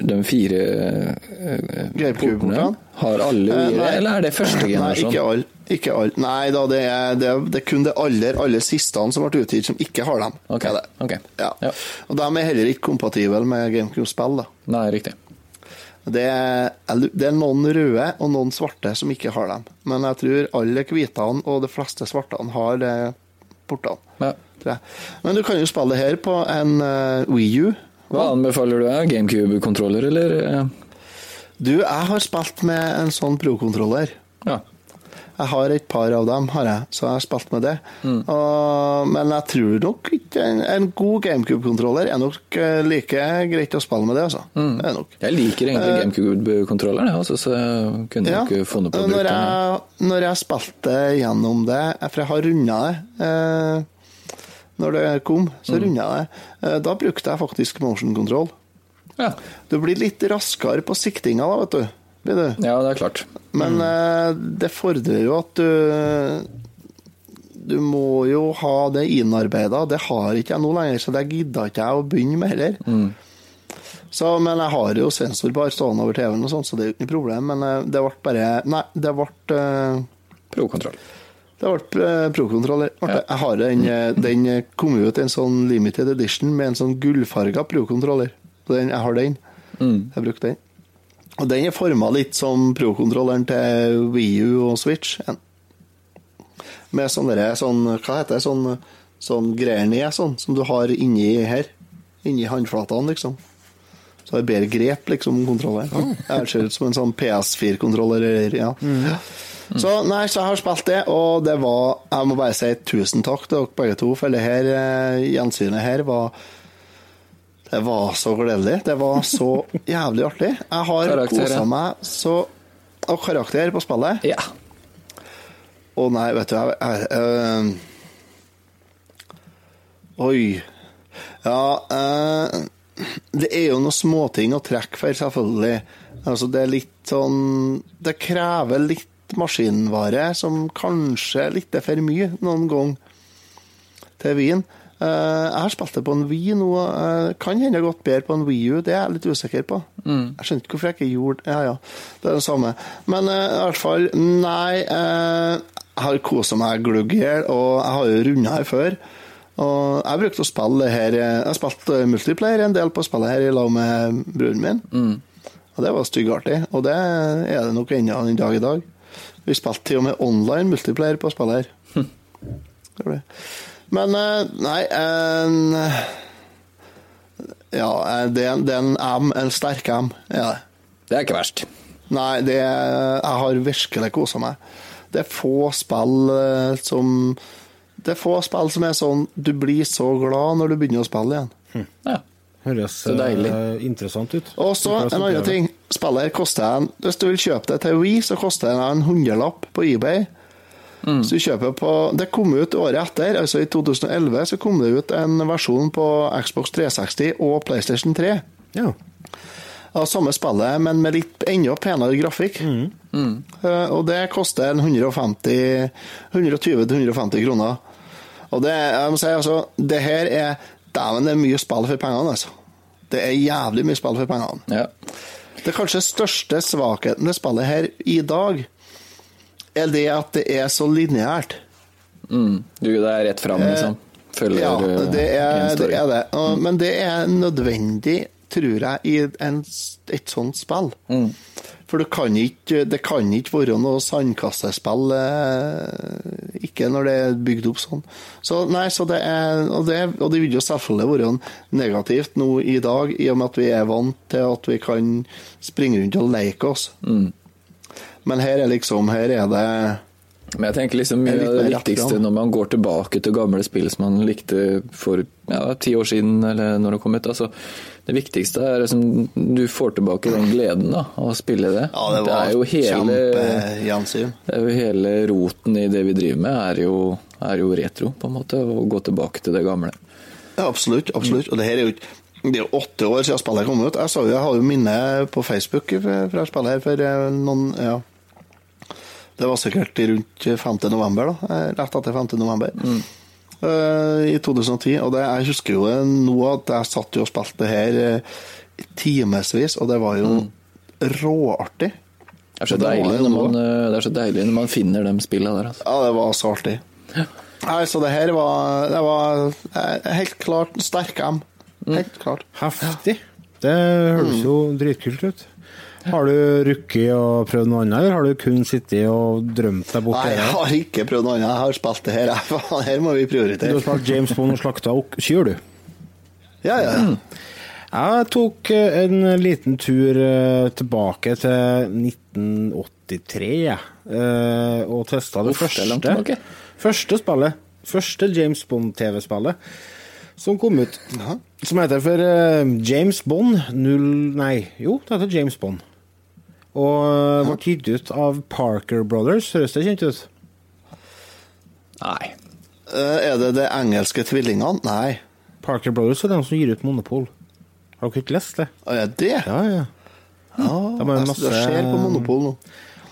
De fire eh, GameCube-portene? Har alle Eh, Wii nei. eller er det første Nei, generasjon? ikke alle. Ikke all. Nei da, det er, det, er, det er kun det aller, aller siste som ble utgitt, som ikke har dem. Ok, Okay. ok. Ja. Ja. Og de er heller ikke kompatible med GameCube-spill. da. Nei, riktig. Det er, det er noen røde og noen svarte som ikke har dem. Men jeg tror alle hvitene og de fleste svartene har det portene. Ja. Men du kan jo spille det her på en uh, Wii U. Hva anbefaler du? GameCube-kontroller, eller? eh? Du, jeg har spilt med en sånn pro-kontroller. Jeg har et par av dem, har jeg, så jeg har spilt med det. Mm. Og, men jeg tror nok ikke en, en god GameCube-kontroller er nok eh, like greit å spille med det, altså. Mm. Det jeg liker egentlig uh, GameCube-kontrolleren, altså, så jeg kunne ja, ikke funnet på å bruke den. Når jeg spilte gjennom det, for jeg har runda det eh, når det kom, så mm. runda jeg det. Uh, da brukte jeg faktisk motion control. Ja. Du blir litt raskere på siktinga da, vet du blir det. Ja, det er klart. Men mm. eh, det fordrer jo at du Du må jo ha det innarbeida. Det har ikke jeg nå lenger, så det gidda ikke jeg å begynne med heller. Mm. Så, men jeg har jo sensorbar stående over TV-en, og sånt, så det er jo ikke noe problem. Men eh, det ble bare Nei, det ble uh, Pro-kontroll. Det ble uh. Ja. Jeg har den, den kom ut en sånn limited edition med en sånn gullfarga pro-kontroller. Jeg har den. Mm. Jeg brukte den. Og den er forma litt som pro-kontrolleren til Wii U og Switch. Med sånne sånn, Hva heter det? Sånn, sånn greier ned, sånn, som du har inni her. Inni håndflatene, liksom. Så det er bedre grep, liksom, kontrolleren. Det ser ut som en sånn PS4-kontroller. Ja. Mm. Så nei, så jeg har spilt det, og det var Jeg må bare si tusen takk til dere begge to, for det her eh, gjensynet her var det var så gledelig. Det var så jævlig artig. Jeg har kosa meg så Og karakter på spillet. Ja. Å nei, vet du jeg, jeg, øh... Oi. Ja øh... Det er jo noen småting å trekke for, selvfølgelig. Altså, det er litt sånn Det krever litt maskinvare som kanskje er litt for mye noen gang til vin. Eh, jeg har spilt det på en Wii nå. Uh, kan hende det har gått bedre på en Wii U, det er jeg litt usikker på. Mm. Jeg skjønner ikke hvorfor jeg ikke gjorde Ja, ja, det er det samme. Men uh, i hvert fall, nei. jeg har kosa meg glugg i hjel, og jeg har jo runda her før. Og jeg brukte å spille her Jeg har spilt multiplayer en del på spillet her i lag med broren min. Mm. Og det var styggartig. Og det er det nok ennå den dag i dag. Vi spilte til og med online multiplayer på spillet her. Det ble. Men eh, nei en, Ja, eh, det, det er en M, en sterk M. Ja. Det er ikke verst. Nei, det, jeg har virkelig kosa meg. Det er få spill eh, som Det er få spill som er sånn Du blir så glad når du begynner å spille igjen. Hm. Ja. Høres interessant ut. Og så en annen ting. Spillet koster en Hvis du vil kjøpe det til Wii, så koster det en hundrelapp på eBay. Mm. Så kjøper på, Det kom ut året etter, altså i 2011, så kom det ut en versjon på Xbox 360 og PlayStation 3. Ja. Av samme spillet, men med litt enda penere grafikk. Mm. Mm. Uh, og det koster 120-150 kroner. Og det, jeg må si, altså, det her er Dæven, det er mye spill for pengene, altså. Det er jævlig mye spill for pengene. Ja. Det er kanskje største svakheten ved spillet her i dag, er det at det er så lineært. Mm. Du, det er rett fram, liksom? Følger ja, eh, det er det. Er det. Men det er nødvendig, tror jeg, i en, et sånt spill. Mm. For det kan, ikke, det kan ikke være noe sandkassespill, eh, ikke når det er bygd opp sånn. Så nei, så det er, og det, og det vil jo selvfølgelig være negativt nå i dag, i og med at vi er vant til at vi kan springe rundt og leke oss. Mm. Men her er liksom Her er det men jeg tenker liksom mye av det viktigste når man går tilbake til gamle spill som man likte for ja, ti år siden, eller når det kom ut. Altså, det viktigste er liksom du får tilbake den gleden da, av å spille det. Ja, det det er jo hele. Det er jo hele roten i det vi driver med, er jo, er jo retro, på en måte. Å gå tilbake til det gamle. Ja, absolutt. absolutt. Og det her er jo det er jo åtte år siden spillet kom ut. Jeg, så, jeg har jo minne på Facebook fra spillet her for eh, noen ja. Det var sikkert rundt 5. november, da. Eh, rett etter 5. november. Mm. Uh, I 2010. Og det, jeg husker jo nå at jeg satt jo og spilte det her uh, timevis, og det var jo mm. råartig. Det er, så deilig når man, det er så deilig når man finner de spillene der. Altså. Ja, det var så artig. Nei, så det her var, det var helt klart sterk M. Mm. Helt klart. Heftig. Det høres jo dritkult ut. Har du rukket og prøvd noe annet, eller har du kun sittet og drømt deg bort? Nei, jeg har ikke prøvd noe annet. Jeg har spilt det her. Her må vi prioritere. Du har spilt James Bond og slakta kyr, du? Ja, ja. Mm. Jeg tok eh, en liten tur eh, tilbake til 1983, ja. og testa det første, første spillet. Første James Bond-TV-spillet som kom ut. Som heter for uh, James Bond 0 Nei, jo, det heter James Bond. Og ble gitt ut av Parker Brothers. Høres det kjent ut? Nei. Uh, er det de engelske tvillingene? Nei. Parker Brothers er de som gir ut Monopol. Har dere ikke lest det? Er det det? Ja, ja. Ja, de har masse, det skjer på Monopol nå.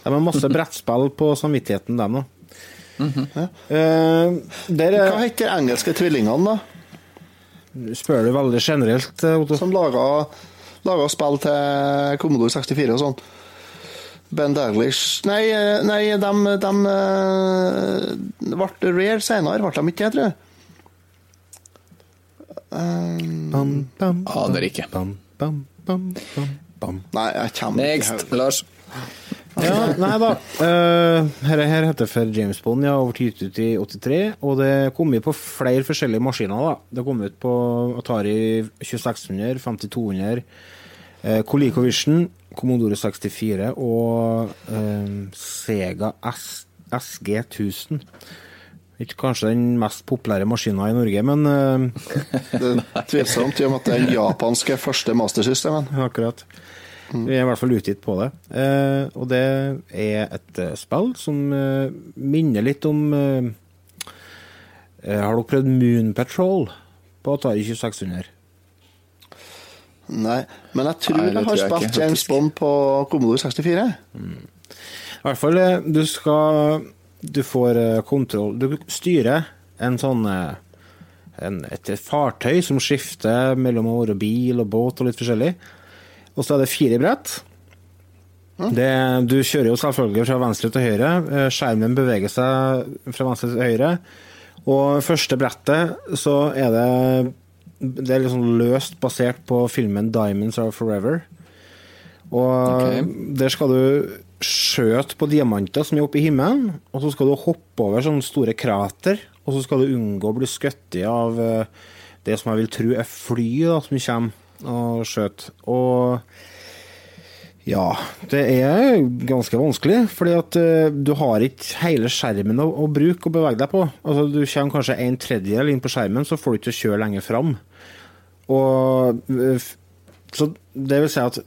De har masse brettspill på samvittigheten, dem nå. Mm -hmm. ja. uh, Hva heter engelske tvillingene, da? Spør du veldig generelt, eh, Otto? Som laga, laga spill til Commodore 64 og sånn. Ben Daglish Nei, eh, nei de, de, de ble rare senere, ble de ikke det, tror jeg? Um, Aner ikke. Bam, bam, bam, bam. Nei, jeg kommer Next, ikke Lars. ja, nei da. Uh, her, her heter for James Bond, ja, ble gitt ut i 83. Og det kom ut på flere forskjellige maskiner. da. Det kom ut på Atari 2600, 5200, uh, ColecoVision, Commodore 64 og uh, Sega S SG1000. Ikke kanskje den mest populære maskinen i Norge, men uh, Det er tvilsomt i og med at det er den japanske første mastersystemen. Akkurat. Vi er i hvert fall utgitt på det. Uh, og det er et uh, spill som minner litt om Har dere prøvd Moon Patrol på Atari 2600? Nei, men jeg tror Nei, jeg har spilt James Bond på Commodore 64. Mm. I hvert fall, du skal du får eh, kontroll Du styrer en sånn eh, en, et, et, fartøy som skifter mellom å være bil og båt og litt forskjellig. Og så er det fire brett. Det, du kjører jo selvfølgelig fra venstre til høyre. Eh, skjermen beveger seg fra venstre til høyre. Og første brettet så er det Det er sånn løst basert på filmen 'Diamonds Are Forever'. Og okay. der skal du skjøte på diamanter som er oppe i himmelen, og så skal du hoppe over sånne store krater, og så skal du unngå å bli skutt av eh, det som jeg vil tro er fly da, som kommer og skjøter. Og ja, det er ganske vanskelig, fordi at uh, du har ikke hele skjermen å, å, bruke og bevege deg på. Altså, du kommer kanskje en tredjedel inn på skjermen, så får du ikke kjøre lenger fram. Og uh, så det vil si at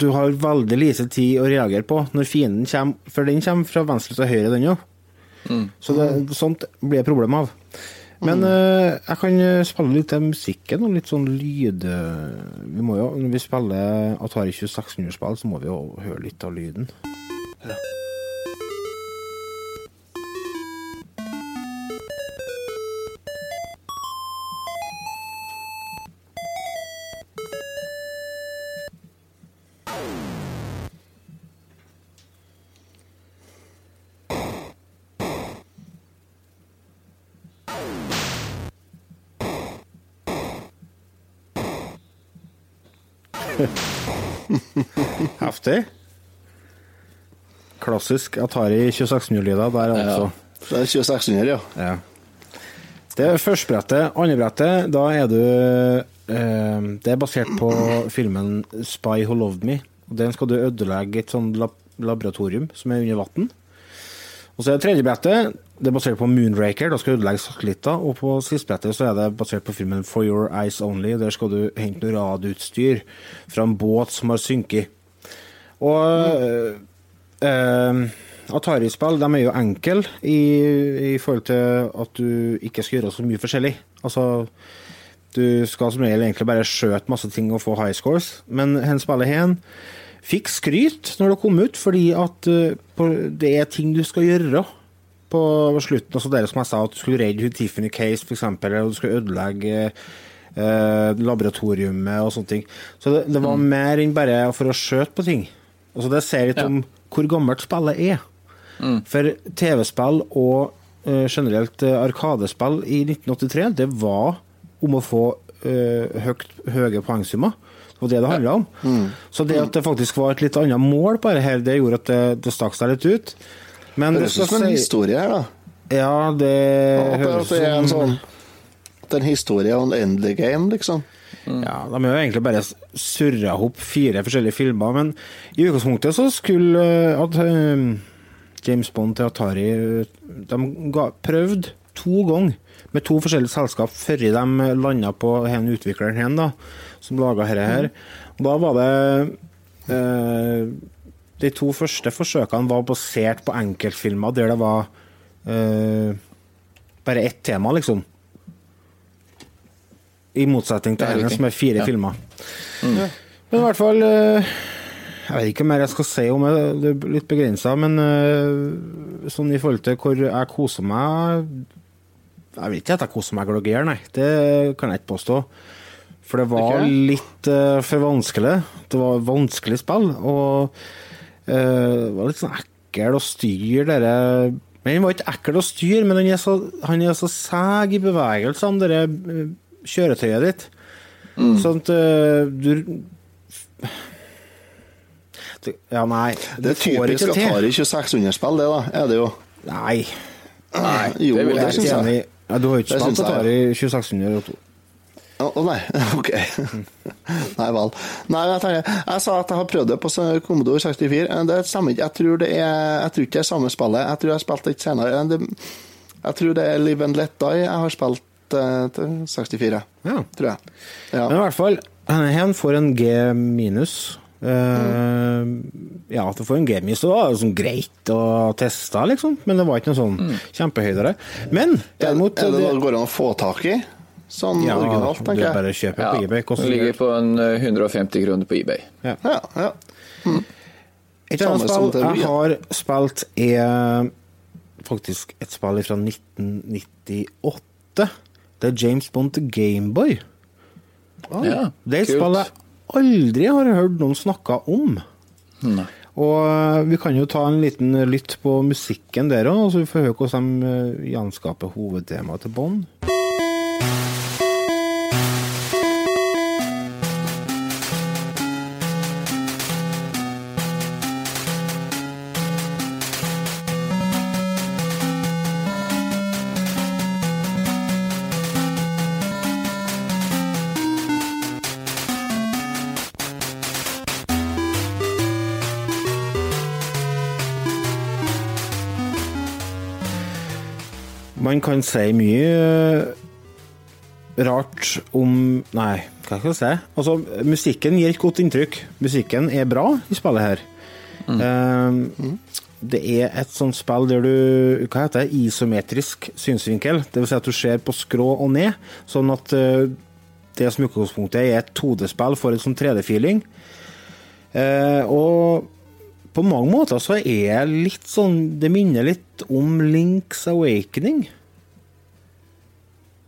du har veldig lite tid å reagere på når fienden kommer, for den kommer fra venstre til høyre, den òg. Mm. Så det, sånt blir problem av. Men uh, jeg kan spille litt av musikken og litt sånn lyd... Vi må jo, Når vi spiller Atari 2600-spill, så må vi jo høre litt av lyden. Ja. Heftig. Klassisk Atari 2600-lyder der altså. Ja, det er 2600, ja. ja. Det er første brettet. Andre brettet, da er du eh, Det er basert på filmen 'Spy Who Loved Me'. Den skal du ødelegge et sånn lab laboratorium som er under vann. Og så er det tredje brettet det er basert på Moonraker, da skal du ødelegge satellitter. Og på sistebrettet så er det basert på filmen For Your Eyes Only. Der skal du hente noe radioutstyr fra en båt som har synket. Og mm. Atari-spill de er jo enkle i, i, forhold til at du ikke skal gjøre så mye forskjellig. Altså, du skal som regel egentlig bare skjøte masse ting og få high scores, men hen spillet hen fikk skryt når det kom ut, fordi at uh, det er ting du skal gjøre på slutten. Altså dere som jeg sa, at du skulle redde Tiffany Case, f.eks., eller du skulle ødelegge uh, laboratoriumet og sånne ting. Så det, det var mm. mer enn bare for å skjøte på ting. Altså Det sier litt ja. om hvor gammelt spillet er. Mm. For TV-spill og uh, generelt uh, Arkadespill i 1983, det var om å få uh, høyt, høye poengsummer. Det var det det handla om. Mm. Så det at det faktisk var et litt annet mål på det her, det gjorde at det, det stakk seg litt ut. Men det høres ut som en historie her, da. Ja, det ja, høres ut som sånn Det er en historie om endelig game, liksom. Mm. Ja, De har jo egentlig bare surra opp fire forskjellige filmer, men i utgangspunktet så skulle at uh, James Bond til Atari De ga, prøvde to ganger med to forskjellige selskap før de landa på den utvikleren hen, da, som laga dette her. Og da var det eh, De to første forsøkene var basert på enkeltfilmer der det var eh, bare ett tema, liksom. I motsetning til henne som er fire ja. filmer. Mm. Men i hvert fall eh, Jeg vet ikke mer jeg skal si om det, det er litt begrensa, men eh, sånn i forhold til hvor jeg koser meg jeg vet ikke at jeg koser meg gløgg nei. Det kan jeg ikke påstå. For det var okay. litt uh, for vanskelig. Det var vanskelig spill, og uh, det var litt sånn ekkel å styre dere Men den var ikke ekkel å styre, men han er så, han er så seg i bevegelsene, dere uh, kjøretøyet ditt. Mm. Sånn at uh, du Ja, nei. Det, det er typisk Atari 2600-spill, det, da. Er det jo. Nei. Nei, jo, det, det syns jeg. Ja, du har ikke spilt Atari 2602? Å oh, nei, ok. nei vel. Nei, jeg, tenker, jeg, sa at jeg har prøvd det på Commodore 64. Det stemmer ikke. Jeg tror, det er, jeg tror ikke det er samme spillet. Jeg tror jeg har spilt det senere. Jeg tror det er Live and Let Die jeg har spilt til 64. Ja. Tror jeg. Ja. Men i hvert fall, han får en G minus. Uh, ja, at du får en G-minus, det var sånn greit å teste, liksom. Men det var ikke noe sånn mm. kjempehøydere. Men derimot Er det noe det går an å få tak i? Sånn ja, originalt, tenker jeg. Bare kjøper ja, på eBay. Det ligger på en 150 eh, kroner på eBay. Ja, ja. ja. Mm. Et annet spill jeg har spilt, er faktisk et spill fra 1998. Det er James Bond til Gameboy. Ah, ja, det er et spill jeg aldri har hørt noen snakke om. Nei. Og eh, vi kan jo ta en liten lytt på musikken der òg, så vi får høre hvordan de eh, gjenskaper hovedtemaet til Bond. Kan si mye eh, rart om Nei, hva skal jeg si? Altså, musikken gir et godt inntrykk. Musikken er bra i spillet her. Mm. Uh, det er et sånt spill der du Hva heter det? Isometrisk synsvinkel. Det vil si at du ser på skrå og ned, sånn at uh, det som utgangspunktet er et 2D-spill, får en sånn 3D-feeling. Uh, og på mange måter så er jeg litt sånn Det minner litt om Links Awakening.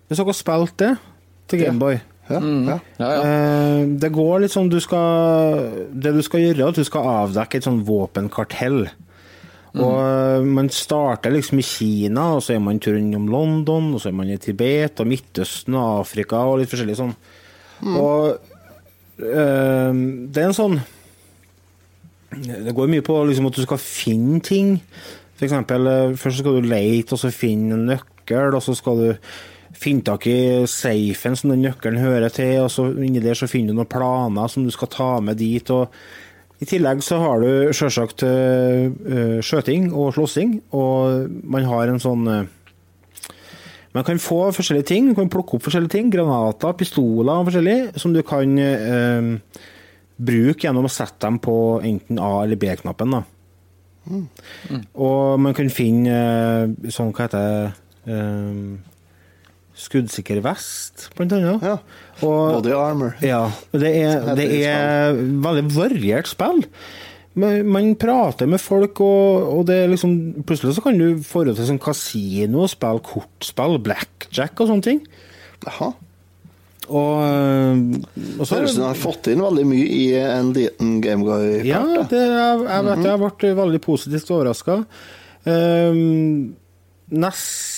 Hvis dere har spilt det til Gameboy ja. Mm. Ja. Ja, eh, det går litt sånn du skal Det du skal gjøre, er at du skal avdekke et sånn våpenkartell. Mm. Og eh, Man starter liksom i Kina, og så er man tur innom London, og så er man i Tibet og Midtøsten og Afrika og litt forskjellig sånn. Mm. Og øh, det er en sånn det går mye på liksom, at du skal finne ting. For eksempel, først skal du lete, og så finne en nøkkel, og så skal du finne tak i safen som den nøkkelen hører til, og så inni der så finner du noen planer som du skal ta med dit. og I tillegg så har du sjølsagt uh, skjøting og slåssing, og man har en sånn uh, Man kan få forskjellige ting, man kan plukke opp forskjellige ting, granater, pistoler og forskjellig, som du kan eh, bruke gjennom å sette dem på enten A- eller B-knappen. Mm. Mm. Og man kan finne eh, sånn, hva heter det um, Skuddsikker vest, blant annet. Ja. Og, Body armor. Ja. Det er, det er veldig variert spill. Man prater med folk, og, og det er liksom, plutselig så kan du få til sånn kasino, spille kortspill, blackjack og sånne ting. Aha. Og, eh, og så Høres ut som du har fått inn veldig mye i en liten Gameguy-part. Ja, det, jeg, jeg vet. Jeg ble veldig positivt overraska. Um, ehm, nest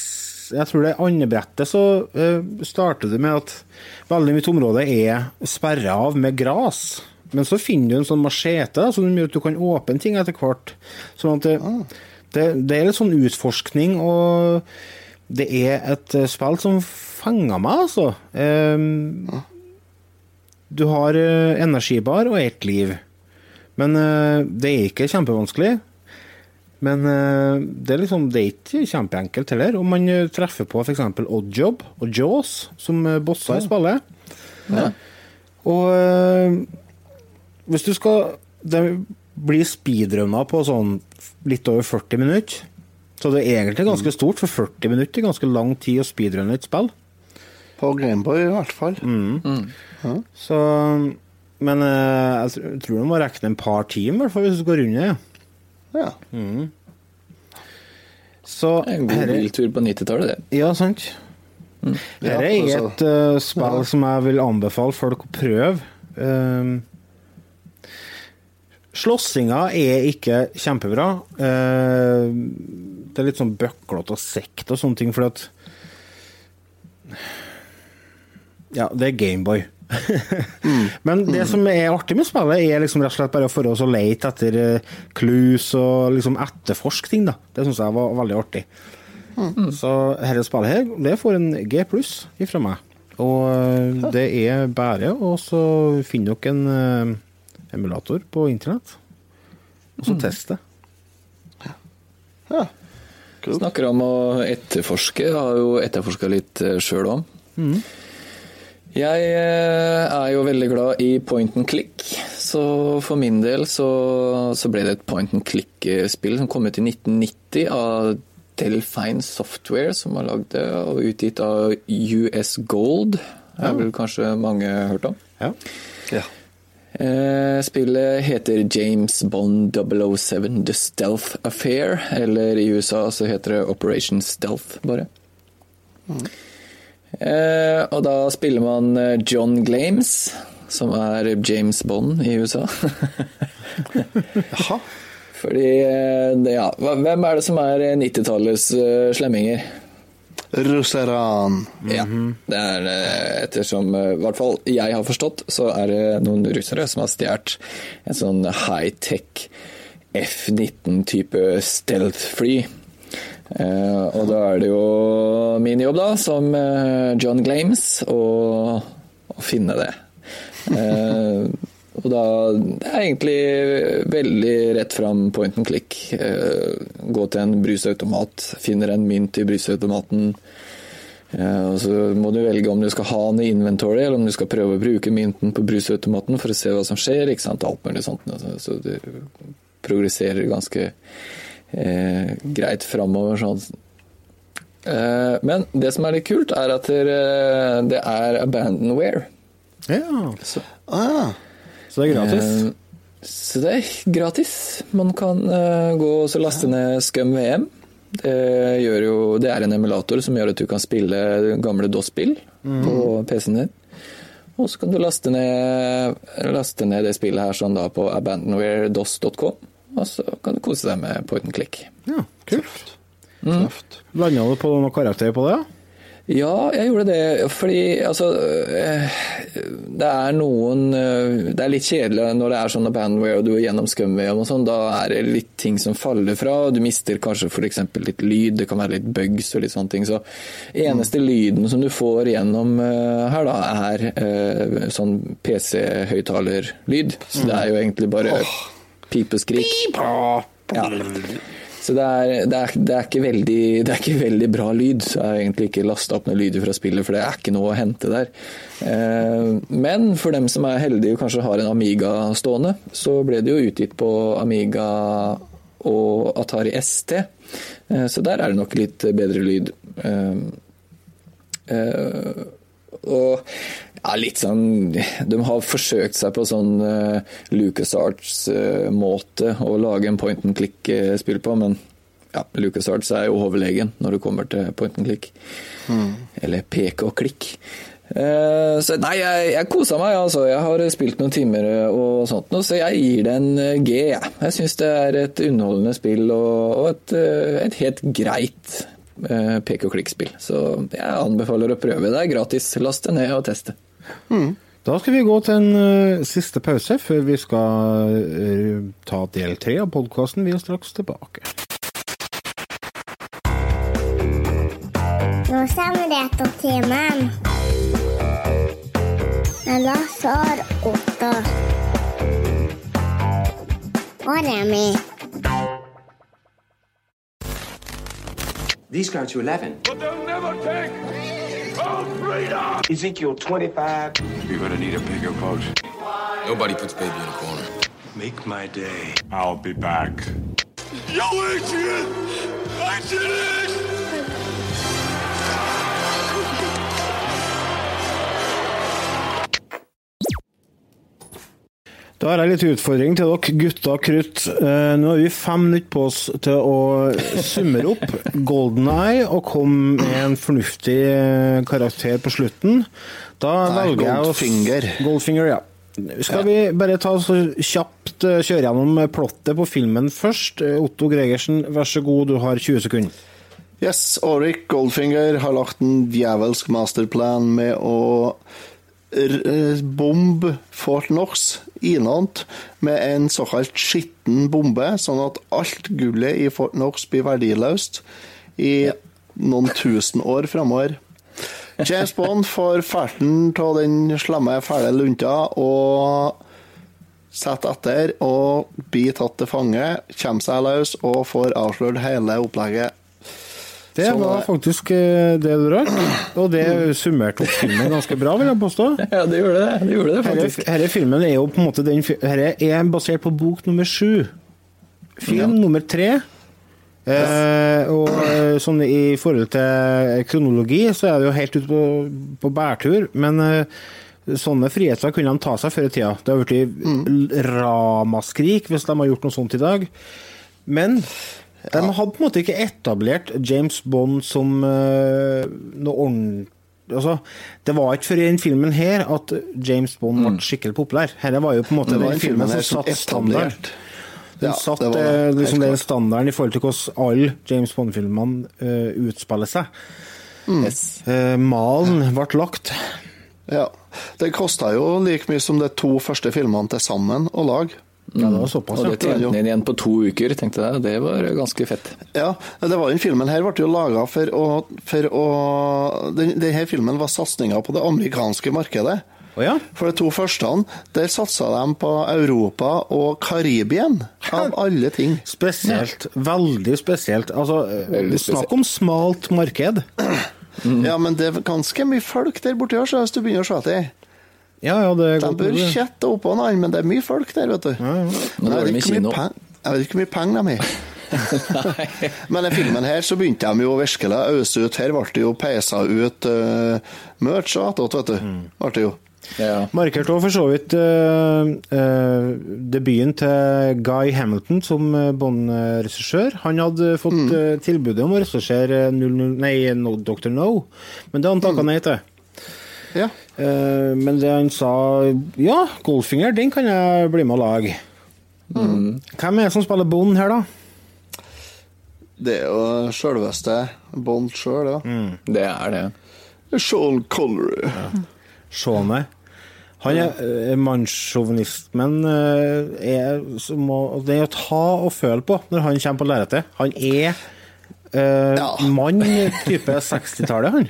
Jeg tror det andre brettet så uh, starter det med at veldig mye område er sperra av med gras. Men så finner du en sånn machete som gjør at du kan åpne ting etter hvert. Sånn at det, ah. det, det er litt sånn utforskning, og det er et spill som fanga meg, altså. Um, du har uh, energibar og ett liv. Men uh, det er ikke kjempevanskelig. Men uh, det, er liksom, det er ikke kjempeenkelt heller. Om man treffer på f.eks. Oddjob og Jaws, som bosser i spillet. Ja. Og hvis du skal Det blir speedrunner på sånn litt over 40 minutter. Så det er egentlig ganske stort, for 40 minutter er ganske lang tid å speedrunne et spill. På Gameboy i hvert fall. Mm. Mm. Ja. Så Men jeg tror du må regne en par timer, hvis du skal runde det. Ja. Mm. Så En god biltur på 90-tallet, det. Ja, sant. Mm. Her er ja, et uh, spill som jeg vil anbefale folk å prøve. Um, Slåssinga er ikke kjempebra. Uh, det er litt sånn bøklete og sekt og sånne ting, fordi at Ja, det er Gameboy. Mm. Men det som er artig med spillet, er liksom rett og slett bare for oss å lete etter clues og liksom etterforske ting. da. Det syns jeg var veldig artig. Mm. Så dette spillet her, det får en G pluss ifra meg. Og eh, det er bare å finne dere en uh, emulator på internett, og så mm. teste. Ja. ja. Cool. Snakker om å etterforske. Jeg har jo etterforska litt sjøl òg. Mm. Jeg er jo veldig glad i point and click, så for min del så, så ble det et point and click-spill som kom ut i 1990 av Delfine Software som har lagd det, og utgitt av US Gold. Det har vel kanskje mange hørt om? Ja. ja. Eh, spillet heter James Bond 007 The Stealth Affair, eller i USA så heter det Operation Stealth, bare. Mm. Eh, og da spiller man eh, John Glames, som er James Bond i USA. Jaha. Fordi, eh, ja, Hvem er det som er 90-tallets uh, slemminger? -hmm. Ja. Det er ettersom I hvert fall jeg har forstått, så er det noen russere som har stjålet en sånn high-tech F-19-type stealth-fly. Uh, og da er det jo min jobb, da, som uh, John Glames, å, å finne det. Uh, og da Det er egentlig veldig rett fram point and click. Eh, gå til en brusautomat, finner en mynt i brusautomaten. Ja, og så må du velge om du skal ha den i inventory, eller om du skal prøve å bruke mynten på brusautomaten for å se hva som skjer. ikke sant, Alt mulig sånt. Så du progresserer ganske eh, greit framover. sånn. Eh, men det som er litt kult, er at det er abandonware. Ja. Så, ah. Så det er gratis? Eh, så det er gratis. Man kan uh, gå og laste ned Scum VM. Det, jo, det, er en emulator som gjør at du kan spille gamle DOS-spill mm. på PC-en din. Og så kan du laste ned, laste ned det spillet her sånn da på abandonwaredos.com. Og så kan du kose deg med point and click. Ja, kult. Mm. Landa du på noen karakter på det? Ja, jeg gjorde det. Fordi altså eh, Det er noen eh, Det er litt kjedelig når det er sånn bandware og du er gjennom scumware og sånn. Da er det litt ting som faller fra. Du mister kanskje f.eks. litt lyd. Det kan være litt bugs og litt sånne ting. Så eneste lyden som du får gjennom eh, her, da, er sånn PC-høyttalerlyd. Så det er jo egentlig bare pipeskrik. Ja. Så det er, det, er, det, er veldig, det er, ikke veldig, bra lyd. Så jeg har egentlig ikke lasta opp noen lyder fra spillet, for det er ikke noe å hente der. Eh, men for dem som er heldige og kanskje har en Amiga stående, så ble det jo utgitt på Amiga og Atari ST. Eh, så der er det nok litt bedre lyd. Eh, og ja, litt sånn De har forsøkt seg på sånn uh, LucasArts-måte uh, å lage en point and click-spill på, men ja, LucasArts er jo overlegen når det kommer til point and click. Mm. Eller peke og klikk. Uh, så nei, jeg, jeg kosa meg, altså. Jeg har spilt noen timer og sånt, så jeg gir det en G. Jeg, jeg syns det er et underholdende spill og, og et, et helt greit peke og klikk-spill. Så jeg anbefaler å prøve. Det er gratis. Last det ned og teste. Mm. Da skal vi gå til en uh, siste pause før vi skal uh, ta del tre av podkasten. Vi er straks tilbake. Nå kommer dette timen. Med Lasse og Otto. Og Remi. These count to 11. Freedom! Ezekiel 25. You're gonna need a bigger boat. Nobody puts baby in a corner. Make my day. I'll be back. Yo, Adrian! I did it! Da har jeg litt utfordring til dere, gutta krutt. Eh, nå har vi fem minutter på oss til å summere opp Golden Eye og komme med en fornuftig eh, karakter på slutten. Da Nei, velger jeg Goldfinger. Goldfinger, ja. Skal vi bare ta så kjapt eh, kjøre gjennom plottet på filmen først? Otto Gregersen, vær så god, du har 20 sekunder. Yes, Auric Goldfinger har lagt en djevelsk masterplan med å bombe Fort Knox innant med en såkalt skitten bombe, sånn at alt gullet i Fort Knox blir verdiløst i noen tusen år framover. James Bond får ferten av den slemme, fæle lunta og setter etter og blir tatt til fange, kommer seg løs og får avslørt hele opplegget. Det var faktisk eh, det du rakk, og det summerte opp filmen ganske bra, vil jeg påstå. Ja, det gjorde det. det, gjorde det Herre, faktisk. herre filmen er jo på en måte den Herre er basert på bok nummer sju. Film nummer tre. Eh, og eh, sånn i forhold til kronologi, så er det jo helt ute på, på bærtur. Men eh, sånne friheter kunne de ta seg før i tida. Det har blitt ramaskrik hvis de har gjort noe sånt i dag. Men de hadde på en måte ikke etablert James Bond som eh, noe ordentlig Altså, det var ikke før i den filmen her at James Bond ble skikkelig populær. Dette var jo på en måte Mm. Den filmen som satte standarden. Den Ja, satt det var eh, liksom den standarden i forhold til hvordan alle James Bond-filmene uh, utspiller seg. Mm. Eh, malen ble lagt. Ja. Det kosta jo like mye som de to første filmene til sammen å lage. Ja, det var såpass, Og det tjente han igjen på to uker, tenkte jeg. Det var ganske fett. Ja, det var den filmen her ble jo laga for å, for å den, Denne filmen var satsinga på det amerikanske markedet. Oh, ja? For de to første, der satsa de på Europa og Karibien, av alle ting. Spesielt. Veldig spesielt. Altså, veldig spesielt. snakk om smalt marked. Ja, men det er ganske mye folk der borte, så hvis du begynner å se etter. Ja, ja, det er De bør kjette oppå en annen, men det er mye folk der, vet du. Ja, ja. Men jeg det vet jeg vet ikke hvor mye penger de har. Men i filmen her så begynte de jo virkelig å øse ut. Her ble det jo peisa ut uh, merch og attåt, vet du. Mm. Ble det jo. Ja. Markerte for så vidt uh, uh, debuten til Guy Hamilton som eh, Bond-regissør. Han hadde fått Mm. eh, tilbudet om å regissere 00 nei, no, Dr. No, men det hadde han takka nei til. Ja. Eh, men det han sa Ja, Goldfinger, den kan jeg bli med og lage. Mm. Hvem er det som spiller Bond her, da? Det er jo sjølveste Bond sjøl, ja. Mm. Det er det. Sean Connery. Sean Han er eh, mannssjåvinismen eh, er som å Det er å ta og føle på når han kommer på lerretet. Han er eh, Ja. mann type 60-tallet, han.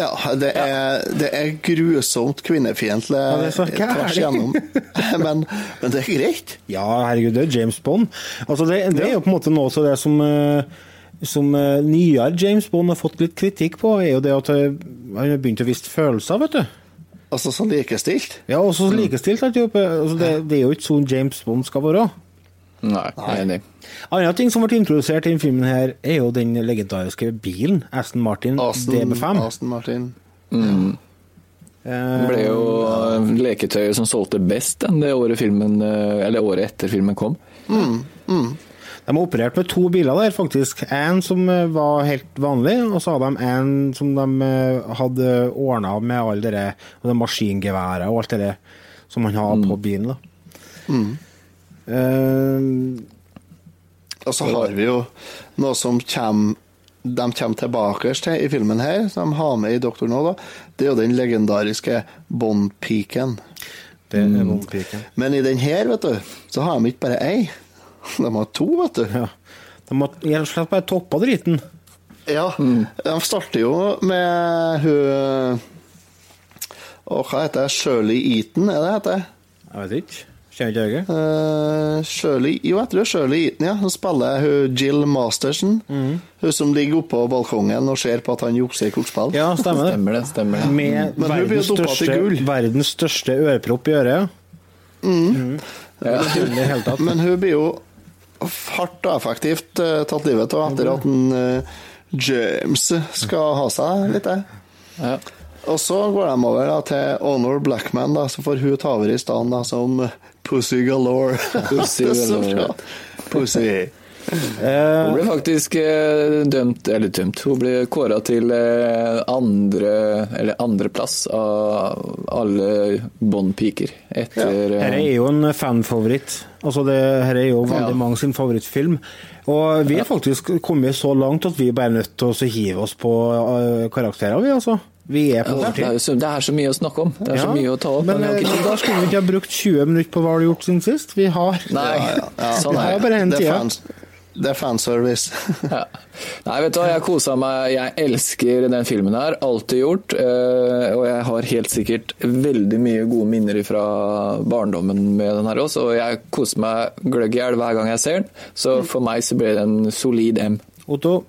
Ja, det er, det er grusomt kvinnefiendtlig er tvers igjennom. Men, men det er greit. Ja, herregud, det er James Bond. Altså, det, det er jo på en måte noe det som eh, som eh, nyere James Bond har fått litt kritikk på, er jo det at eh, han har begynt å vise følelser, vet du. Altså så likestilt. Ja, også likestilt. Altså, det, det er jo ikke sånn James Bond skal være. Nei, er enig. Annen ting som ble introdusert i denne filmen, her er jo den legendariske bilen. Aston Martin Aston, DB5. Aston Martin. Det ble jo eh, leketøyet som solgte best den, det året, filmen, eh, eller året etter filmen kom. De har operert med to biler der, faktisk. En som eh, var helt vanlig, og så hadde de en som de eh, hadde ordna med alle det maskingeværet og alt det som man har på bilen. da. Eh, Og så har vi jo noe som kommer de kommer tilbake til i filmen her, som de har med i Doktor nå, da. Det er jo den legendariske Bond-piken. det er Bond-piken. Men i den her, vet du, så har de ikke bare ei. De har to, vet du. Ja. De har rett og slett bare toppa driten. Ja, de starter jo med hun Å, hva heter det? Shirley Eaton, er det heter? Jeg vet ikke. Kjenner ikke jeg. Uh, Shirley Jo, jeg tror det er Shirley Eaton, ja. Hun spiller hun Jill Masterson. Mm. Hun som ligger oppå balkongen og ser på at han jukser i kortspill. Ja, stemmer det. Stemmer det. stemmer det. Med Men verdens største, verdens største ørepropp i øret. Mm. Ja. Hele. Men hun blir jo hardt og effektivt eh, tatt livet av etter at en, uh, James skal ha seg litt. Ja. Og så går de over da, til Honor Blackman, da, så får hun ta over i stedet som Pussy Galore. Pussy galore. Pussy. Hun ble faktisk eh, dømt, eller dømt, hun ble kåra til eh, andre, eller andreplass av alle Bond-piker. Etter Dette er jo en fanfavoritt. Altså det, her er jo veldig Ja. mange sin favorittfilm. Og vi er faktisk kommet så langt at vi bare er nødt til å hive oss på karakterer, vi altså. Vi er på ja, det, er så, det er så mye å snakke om. Det er så mye å ta opp. Men men eh, ikke da skulle vi ikke ha brukt 20 minutter på hva du har gjort siden sist. Vi har Nei, sånn Vi har bare en Det er, tida. det er fanservice. Ja. Nei, vet du hva, jeg kosa meg. Jeg elsker den filmen her. Alltid gjort. eh, Og jeg har helt sikkert veldig mye gode minner fra barndommen med den her også. Og jeg koser meg gløgg i hjel hver gang jeg ser den. Så for meg så ble det en solid M. Otto,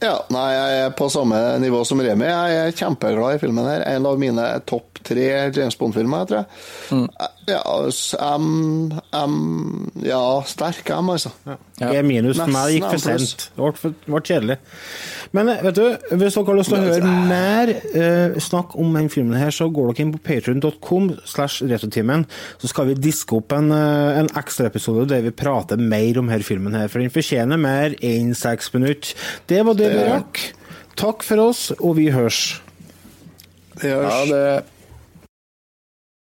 Ja, nei, jeg er på samme nivå som Remi. Jeg er kjempeglad i filmen her. En av mine topp tre James Bond-filmer, tror jeg. Ja, s- M, M Ja, sterk M, altså. Ja. E minus for meg gikk for sent. Det ble, ble kjedelig. Men eh, vet du, hvis dere har lyst til å høre mer uh, snakk om den filmen her, så går dere inn på patreon.com slash retrotimen, så skal vi diske opp en, uh, en ekstraepisode der vi prater mer om her filmen her, for den fortjener mer enn seks minutter. Det var det vi rakk. Takk for oss, og vi hørs. Det hørs. Ja, det